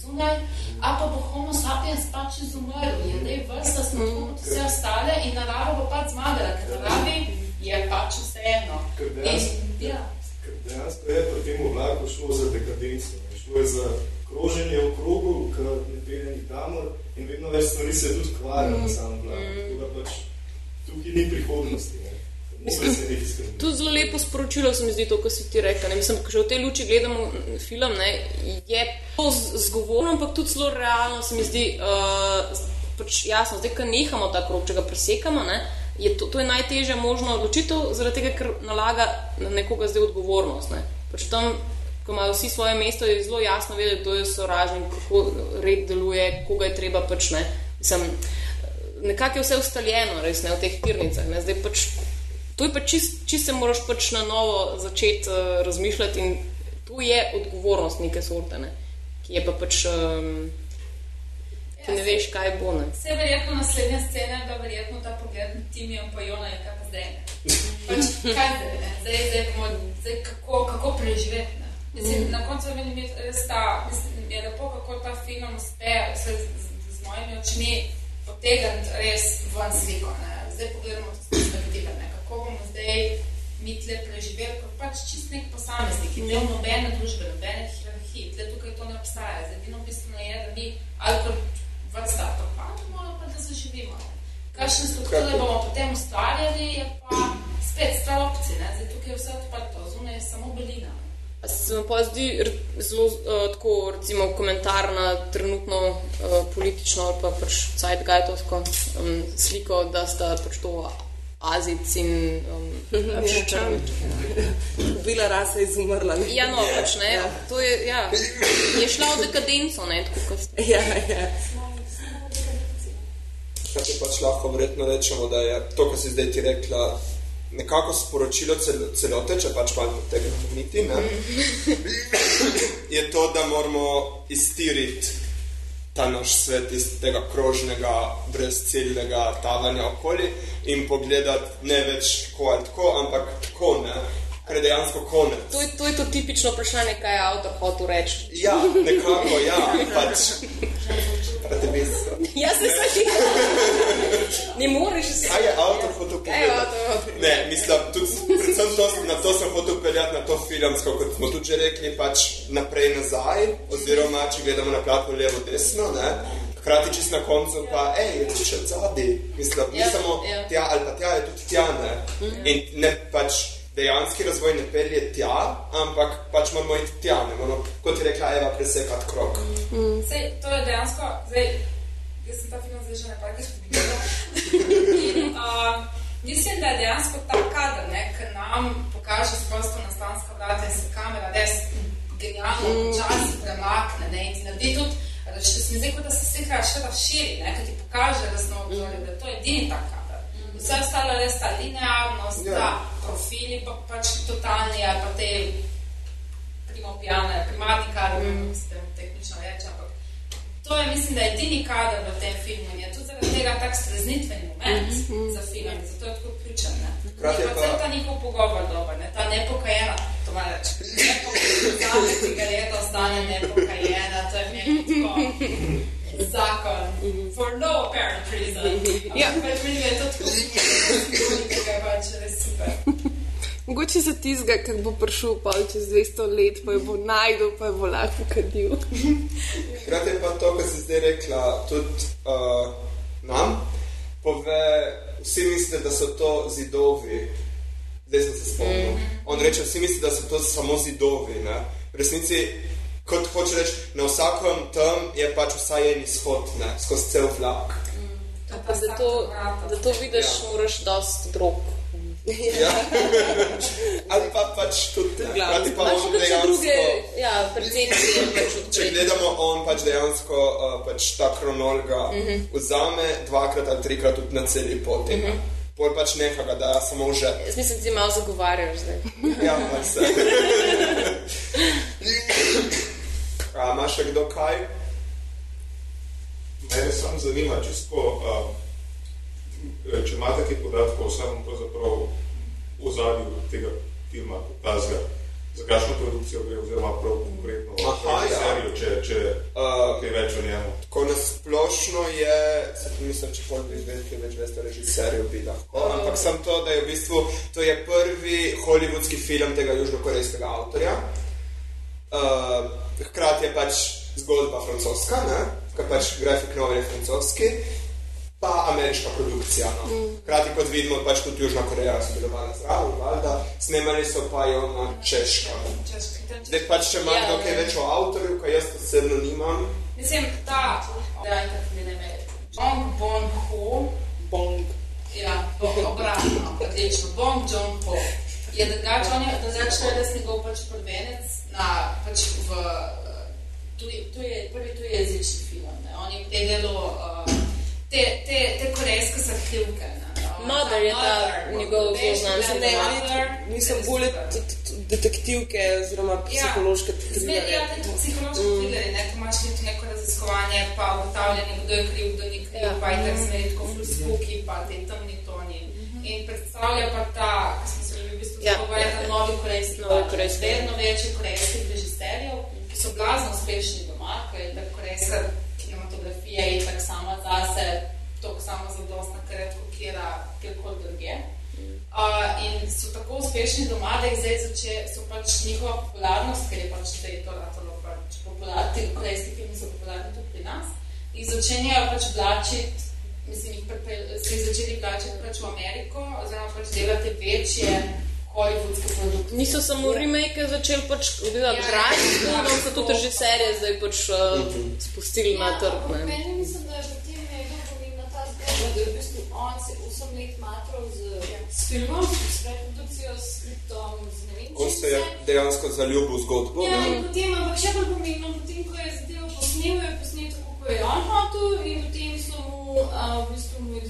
S8: zunaj, ali pa bo homo sapiens pač izumrl, je zdaj vrsta smo tako kot vse ostale in narava bo pač zmagala, ker naravi je pač vseeno.
S11: Ker
S8: In,
S11: dejansko,
S8: ja.
S11: ker dejansko je pri tem vlaku šlo za dekadenco. Šlo je za kroženje v krogu, ki ne pelje nikamor in vedno več stvari se tudi kvarijo na samem vlaku. Tako da pač tukaj ni prihodnosti. Ne.
S7: To je zelo lepo sporočilo, se mi zdi to, kar si ti rekel. Ne? Mislim, ko že v tej luči gledamo mm, film, ne, je to zgovorno, ampak tudi zelo realno, se mi zdi. Uh, pač jasno, zdaj, ko nehamo ta krog, če ga presekamo, ne, je to, to je najtežja možna odločitev, zaradi tega, ker nalaga na nekoga zdaj odgovornost. Ne. Pač tam, ko imajo vsi svoje mesto, je zelo jasno vedeti, kdo je sovražnik, kako red deluje, koga je treba pač ne. Mislim, nekako je vse ustaljeno, res ne v teh tirnicah. Ne. Zdaj pač To je pa čist, čist se moraš pač na novo začeti uh, razmišljati in to je odgovornost neke sorte, ne? ki je pa pač, um, ki ne veš, kaj bo. Ne?
S8: Vse verjetno naslednja scena, da verjetno ta pogled na Timijo pa Jona je kaj pa zdaj. Pač, kaj zdaj, ne? Zdaj, zdaj, bomo, zdaj kako, kako preživeti. Ne? Mislim, mm. Na koncu meni je res ta, mislim, je lepo, kako ta film uspe vse z, z, z mojimi očmi potegniti res ven sliko. Ne? Zdaj pogledamo to z perspektive, ne? Kako bomo zdaj mi tle preživeli, kot pač čist nek posameznik, ki del nobene družbe, nobene hierarhije, tle tukaj to ne obstaja. Zdaj, bistveno je, da mi ali kot vrsta propademo, ali pa da zaživimo. Kakšne strukture bomo potem ustvarjali, je pa spet stvar opcije. Ne? Zdaj, tukaj je vse odprto, zunaj je samo belina.
S7: A Se vam pa zdi zelo uh, tako, recimo, komentar na trenutno uh, politično ali pa pač zeitgeistovsko um, sliko, da sta pač to Azic in um, pač
S1: Ja. Bila rasa je izumrla. ne.
S7: Ja, no, pač ne. To je, ja, je šla v dekadenco, ne, tako kot ste.
S1: Ja, ja.
S2: Kaj ti pač lahko verjetno rečemo, da je to, kar si zdaj ti rekla, nekako sporočilo cel, celote, če pač malo potegnemo niti, ne? je to, da moramo iztiriti ta naš svet iz tega krožnega, brezciljnega tavanja okoli in pogledati ne več tako ali tako, ampak tako ne, kar je dejansko konec.
S7: To je, to je to tipično vprašanje, kaj je avtor hotel reči.
S2: Ja, nekako, ja, pač. Prati bistvo.
S7: Jaz se sači. Ne moreš se
S2: je hotel
S7: Kaj je
S2: povedati?
S7: avtor hotel
S2: Ne, mislim, tudi, predvsem to, na to sem hotel peljati, na to filmsko, kot smo tudi že rekli, pač naprej nazaj, oziroma če gledamo na platno levo, desno, ne. Hkrati čist na koncu pa, ej, je tudi še zadnji, mislim, ni
S7: Ja,
S2: samo
S7: ja.
S2: tja, ali pa tja je tudi tja, ne. In ne pač dejanski razvoj ne pelje tja, ampak pač moramo iti tja, ne moramo, kot je rekla Eva, presekati krok.
S8: Sej, to je dejansko, zdaj, jaz sem ta film zdaj že nekajkrat pogledala. In, uh, mislim, da je dejansko ta kader, ne, ki nam pokaže sprosto nastanska vrata in se kamera res genialno počasi premakne ne, in ti naredi tudi, da če se mi zdi, kot da se slika še razširi, ne, ki ti pokaže resno obzorje, da to je edini ta kader. Vse ostalo je res ta linearnost,
S2: Ja.
S8: ta profili pa pač totalni, ali pa te primopijane, primatika, ali kako se temu tehnično reče, ampak to je, mislim, da je edini kader v tem filmu in je tudi zaradi tega tak streznitveni moment za film, zato je tako ključen, ne.
S2: Hkrati
S8: Je
S2: je
S8: pa cel ta njihov pogovor dober, ne, ta nepokajena, to malo reči, nepokajena cigareta ostane nepokajena, to je meni tako zakon, for no apparent reason.
S3: Ja.
S8: Ampak meni je to tako, simbolika je pač res super.
S3: Mogoče za tizga, ker bo prišel pol čez 200 let, pa jo bo najdel, pa jo bo lahko kadil.
S2: Hkrati je pa to, kar si zdaj rekla, tudi uh, nam, pove, vsi mislite, da so to zidovi. Zdaj sem se spomnil. On reče, vsi mislite, da so to samo zidovi. Ne? V resnici, kot hoče reči, na vsakem tam je pač vsaj en izhod, ne? skozi cel vlak.
S7: Pa da to, da to vidiš,
S2: Ja.
S7: moraš dosti drog.
S2: Ja. Ali pa pač tudi, hkrati pa
S7: Imaš
S2: on
S7: še kakšne
S2: dejansko...
S7: druge ja, percepcije pač
S2: Če gledamo, on pač dejansko uh, pač ta kronologa uh -huh. vzame dvakrat ali trikrat tudi na celi poti. Uh -huh. Pol pač neha ga, da samo že.
S7: Jaz mislim, da ti malo zagovarjaš zdaj.
S2: Ja, pač se. A ima še kdo kaj?
S10: Mene samo zanima, čisto, uh, če imate kaj podatkov o samem pravzaprav ozadju tega filma, tazga, za kakšno produkcijo gre, oziroma prav konkretno
S2: Aha, ja.
S10: režiserju, če, če
S2: Uh,
S10: kaj več o njemu.
S2: Tako na splošno je, se mislim, če pol bi vedeli, kaj več veste, režiserjev bi lahko, ampak sem to, da je v bistvu, to je prvi hollywoodski film tega južnokorejskega avtorja. Uh, hkrati je pač zgodba francoska, ne? ker pač grafik novel je francoski, pa ameriška produkcija. No? Hkrati, kot vidimo, pač tudi Južna Koreja sodelovala zraven, valjda, snemali so pa jo na češkem. Zdaj pač, če ima
S7: Ja,
S2: kdo kaj
S7: ja.
S2: več o avtorju, kaj jaz osebno nimam,
S8: Mislim, ta, da je tako ne me, Bong Bon Ho,
S1: Bong.
S8: ja, obratno, odlično, Bong Joon Ho. Je drugače, on je drugače res njegov pač prvenec na, pač v, eh, tuji, tuje, prvi tujezični film, ne. On je predelal uh, te, te, te korejske zahtevke, ne. On
S7: Mother je ta njegov zelo znan
S1: niso
S8: res
S1: bolj detektivke oziroma psihološke trilere.
S8: ja, psihološke mm. trilere, ne, ko imaš tudi neko raziskovanje, pa ugotavljanje, kdo je kriv, kdo ni kriv,
S7: Ja.
S8: pa je tak zmeri tako spooky, pa te temni toni. In predstavlja pa ta, ki smo se v bistvu
S7: Ja.
S8: pogovarjali, ta novi korejski, vedno večji korejskih režiserjev, ki so blazno uspešni doma, ko je ta korejska kinematografija in tak sama zase, toliko samo zadostna, ker redko kjera kjerkoli drugje. Uh, in so tako uspešni doma, da jih zdaj zače, so pač njihova popularnost, ker je pač zdaj to ratalo pač popularno, ti korejski filmi so popularni tudi pri nas, jih začenjajo pač vlačiti, mislim, jih prepel, se jih začeli vlačiti pač v Ameriko, oziroma pač delati večje hollywoodske produkte.
S7: Niso samo remake začeli pač delati
S8: Ja.
S7: kraj, ampak so tudi režiserje zdaj pač uh, spustili na trg. Ne.
S6: Meni mislim, da je v tem mega pomembna ta zgodba, da je v bistvu on se 8 let matral z, s filmom, s reprodukcijo, s skriptom, z ne vem
S2: on se je dejansko zaljubil v zgodbo.
S6: Ja,
S2: ne.
S6: in potem, ampak še bolj pomembno, potem, ko je zadevo posnel, je posnel tako, kot je on hotel in potem so mu, a, v bistvu mu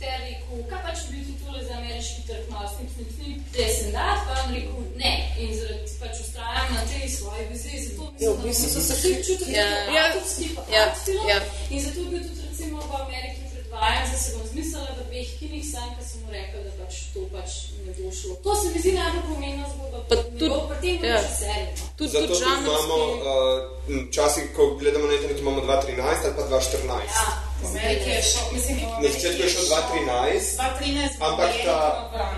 S6: distributerji rekel, kaj pač bi ti tole za ameriški trg, malo snip, snip, snip, te sem dat, pa on rekel, ne. In zaradi pač ustrajam na tej svoji viziji, zato mislim,
S1: Ja, bistvu so se
S6: vsi čutili,
S7: Ja.
S6: da
S7: Ja.
S6: je to skip
S7: Ja.
S6: film.
S7: Ja.
S6: In zato je bil tudi recimo v Ameriki predvajan, da se bom zmislila v dveh kinih, sam, ker sem mu rekla, da pač to pač ne bo šlo. To se mi zdi najbolj pomembna zgodba,
S7: Pa
S6: pa
S7: tudi-
S6: tudi, pri tem
S7: ja.
S6: režiserju. no.
S7: Tudi,
S2: Zato
S7: tudi
S2: imamo, uh, včasih, ko gledamo na internetu, imamo 2013 ali pa 2014.
S8: Ja, v Ameriki je šel, mislim,
S2: Na začetku je šel 2013,
S8: 2013,
S2: ampak
S8: je
S2: ta-
S8: ja.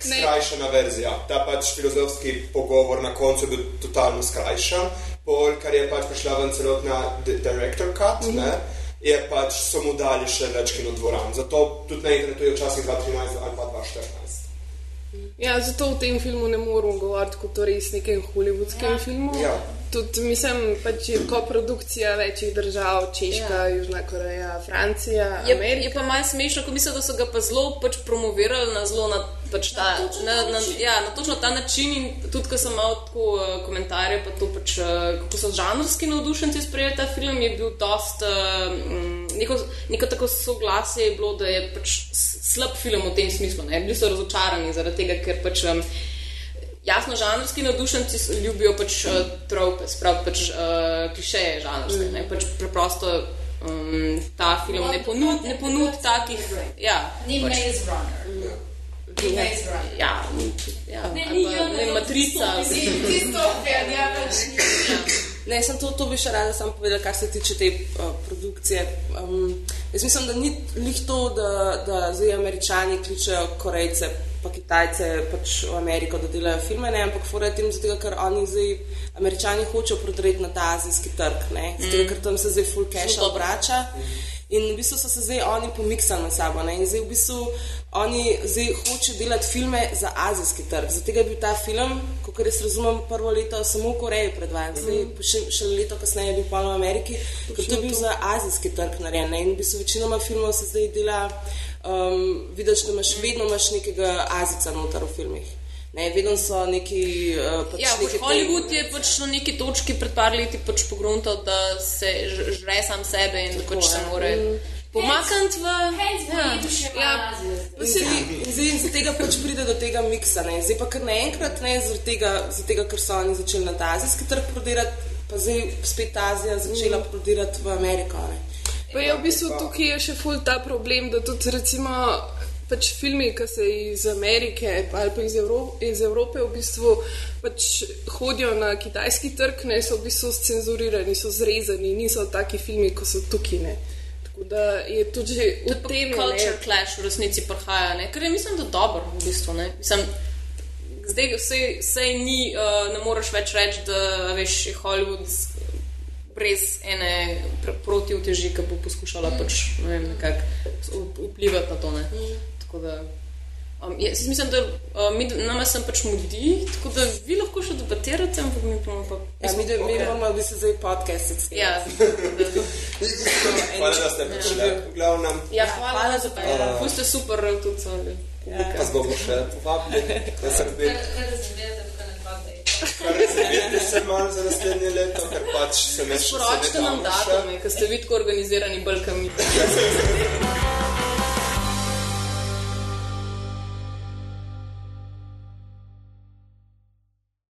S2: skrajšana verzija. Ta pač filozofski pogovor na koncu je bil totalno skrajšan, pol, kar je pač prišla ven celotna di- director cut, mm -hmm. ne, je pač so mu dali še več kinodvoran. Zato tudi na internetu je včasih 2013 ali pa 2014.
S3: Ja, zato v tem filmu ne moremo govoriti kot o res nekem hollywoodskem ja. filmu.
S2: Ja.
S3: Tudi mislim, pač je koprodukcija večjih držav, Češka, ja. Južna Koreja, Francija,
S7: Je,
S3: Amerika.
S7: je pa malo smešno, ko mislim, da so ga pa zelo pač promovirali na zelo na, pač ta,
S6: točno
S7: na,
S6: ta
S7: na,
S6: način.
S7: ja, na točno ta način. In tudi, ko sem imel tako uh, komentarje, pa to pač, uh, kako so žanrski navdušenci sprejeli ta film, je bil dost, uh, neko, neko tako soglasje je bilo, da je pač slab film v tem smislu. Ne? Bili so razočarani zaradi tega, ker pač. Um, Jasno, žanrski navdušenci ljubijo pač uh, trope, sprav pač uh, klišeje žanrske. Mm. Pač preprosto um, ta film ne ponudi ne ponud takih. Ja,
S8: Ni
S7: pač,
S8: Maze Runner. Ni Maze Runner.
S7: ja, ja,
S6: Ne, ni
S7: pa, ne, matrica.
S6: Tisto,
S8: Ti- Distopija, ja, pač ni.
S1: Ne, sem to, to bi še rada sam povedala, kar se tiče te uh, produkcije. Um, jaz mislim, da ni lih to, da, da zdaj američani kličejo Korejce, pa Kitajce pač v Ameriko, da delajo filme, ne, ampak fora je tem, zato, ker oni zdaj, američani hočejo prodreti na ta azijski trg, ne, zato, ker tam se zdaj full cash obrača. In v bistvu so se zdaj oni pomiksali med sabo. Ne? In zdaj v bistvu oni zdaj hočejo delati filme za azijski trg. Zato je bil ta film, kot jaz razumem, prvo leto samo v Koreji predvajan, zdaj pa še, še leto kasneje je bil pa v Ameriki, ker to je bil za azijski trg narejen. ne. In v bistvu večinoma filmov se zdaj dela, um, vidiš, da imaš vedno imaš nekega azica noter v filmih. Ne, vedno so neki. Uh, pač
S7: Ja, pač Hollywood je pač na neki točki pred par leti pač pogruntal, da se žre sam sebe in da pač se
S1: ja.
S7: more pomakniti v.
S6: Bo
S7: Ja.
S3: Ja.
S1: iz tega pač pride do tega miksa. Ne. Zdaj pa kar naenkrat, ne, zaradi tega, zaradi tega, ker so oni začeli na ta azijski trg prodirati, pa zdaj spet Azija začela prodirati v Ameriko. Ne.
S3: Pa je v bistvu tukaj je še ful ta problem, da tudi recimo pač filmi, ki se iz Amerike ali pa iz, Evro iz Evrope v bistvu pač hodijo na kitajski trg, ne so v bistvu scenzurirani, so zrezani, niso taki filmi, kot so tukaj. Ne. Tako da je tudi v
S7: Tudi
S3: tem
S7: culture
S3: ne,
S7: clash v resnici prihaja, ne? kar je mislim, da dobro v bistvu. Ne? Mislim, zdaj vse, vse ni, uh, ne moreš več reči, da veš, je Hollywood brez ene pr- protivteži, ki bo poskušala pač, ne vem, nekako v- vplivati na to. Ne? Tako da, Um, jaz mislim, da uh, mi, nama sem pač mudi, tako da vi lahko še debatirate, ampak mi bomo pa.
S1: Ja, mi, mi moramo v bistvu zdaj podcast.
S7: Ja,
S2: Hvala, da ste prišli. V glavnem,
S7: ja, hvala, hvala za to.
S2: Uh,
S7: Vi ste super tudi so.
S2: pa zgodbo še povabili. Da se razbi. Razvijete se malo za naslednje leto, ker pač se ne še
S7: Sporočite nam datume, ker ste vi tako organizirani, bolj kam mi.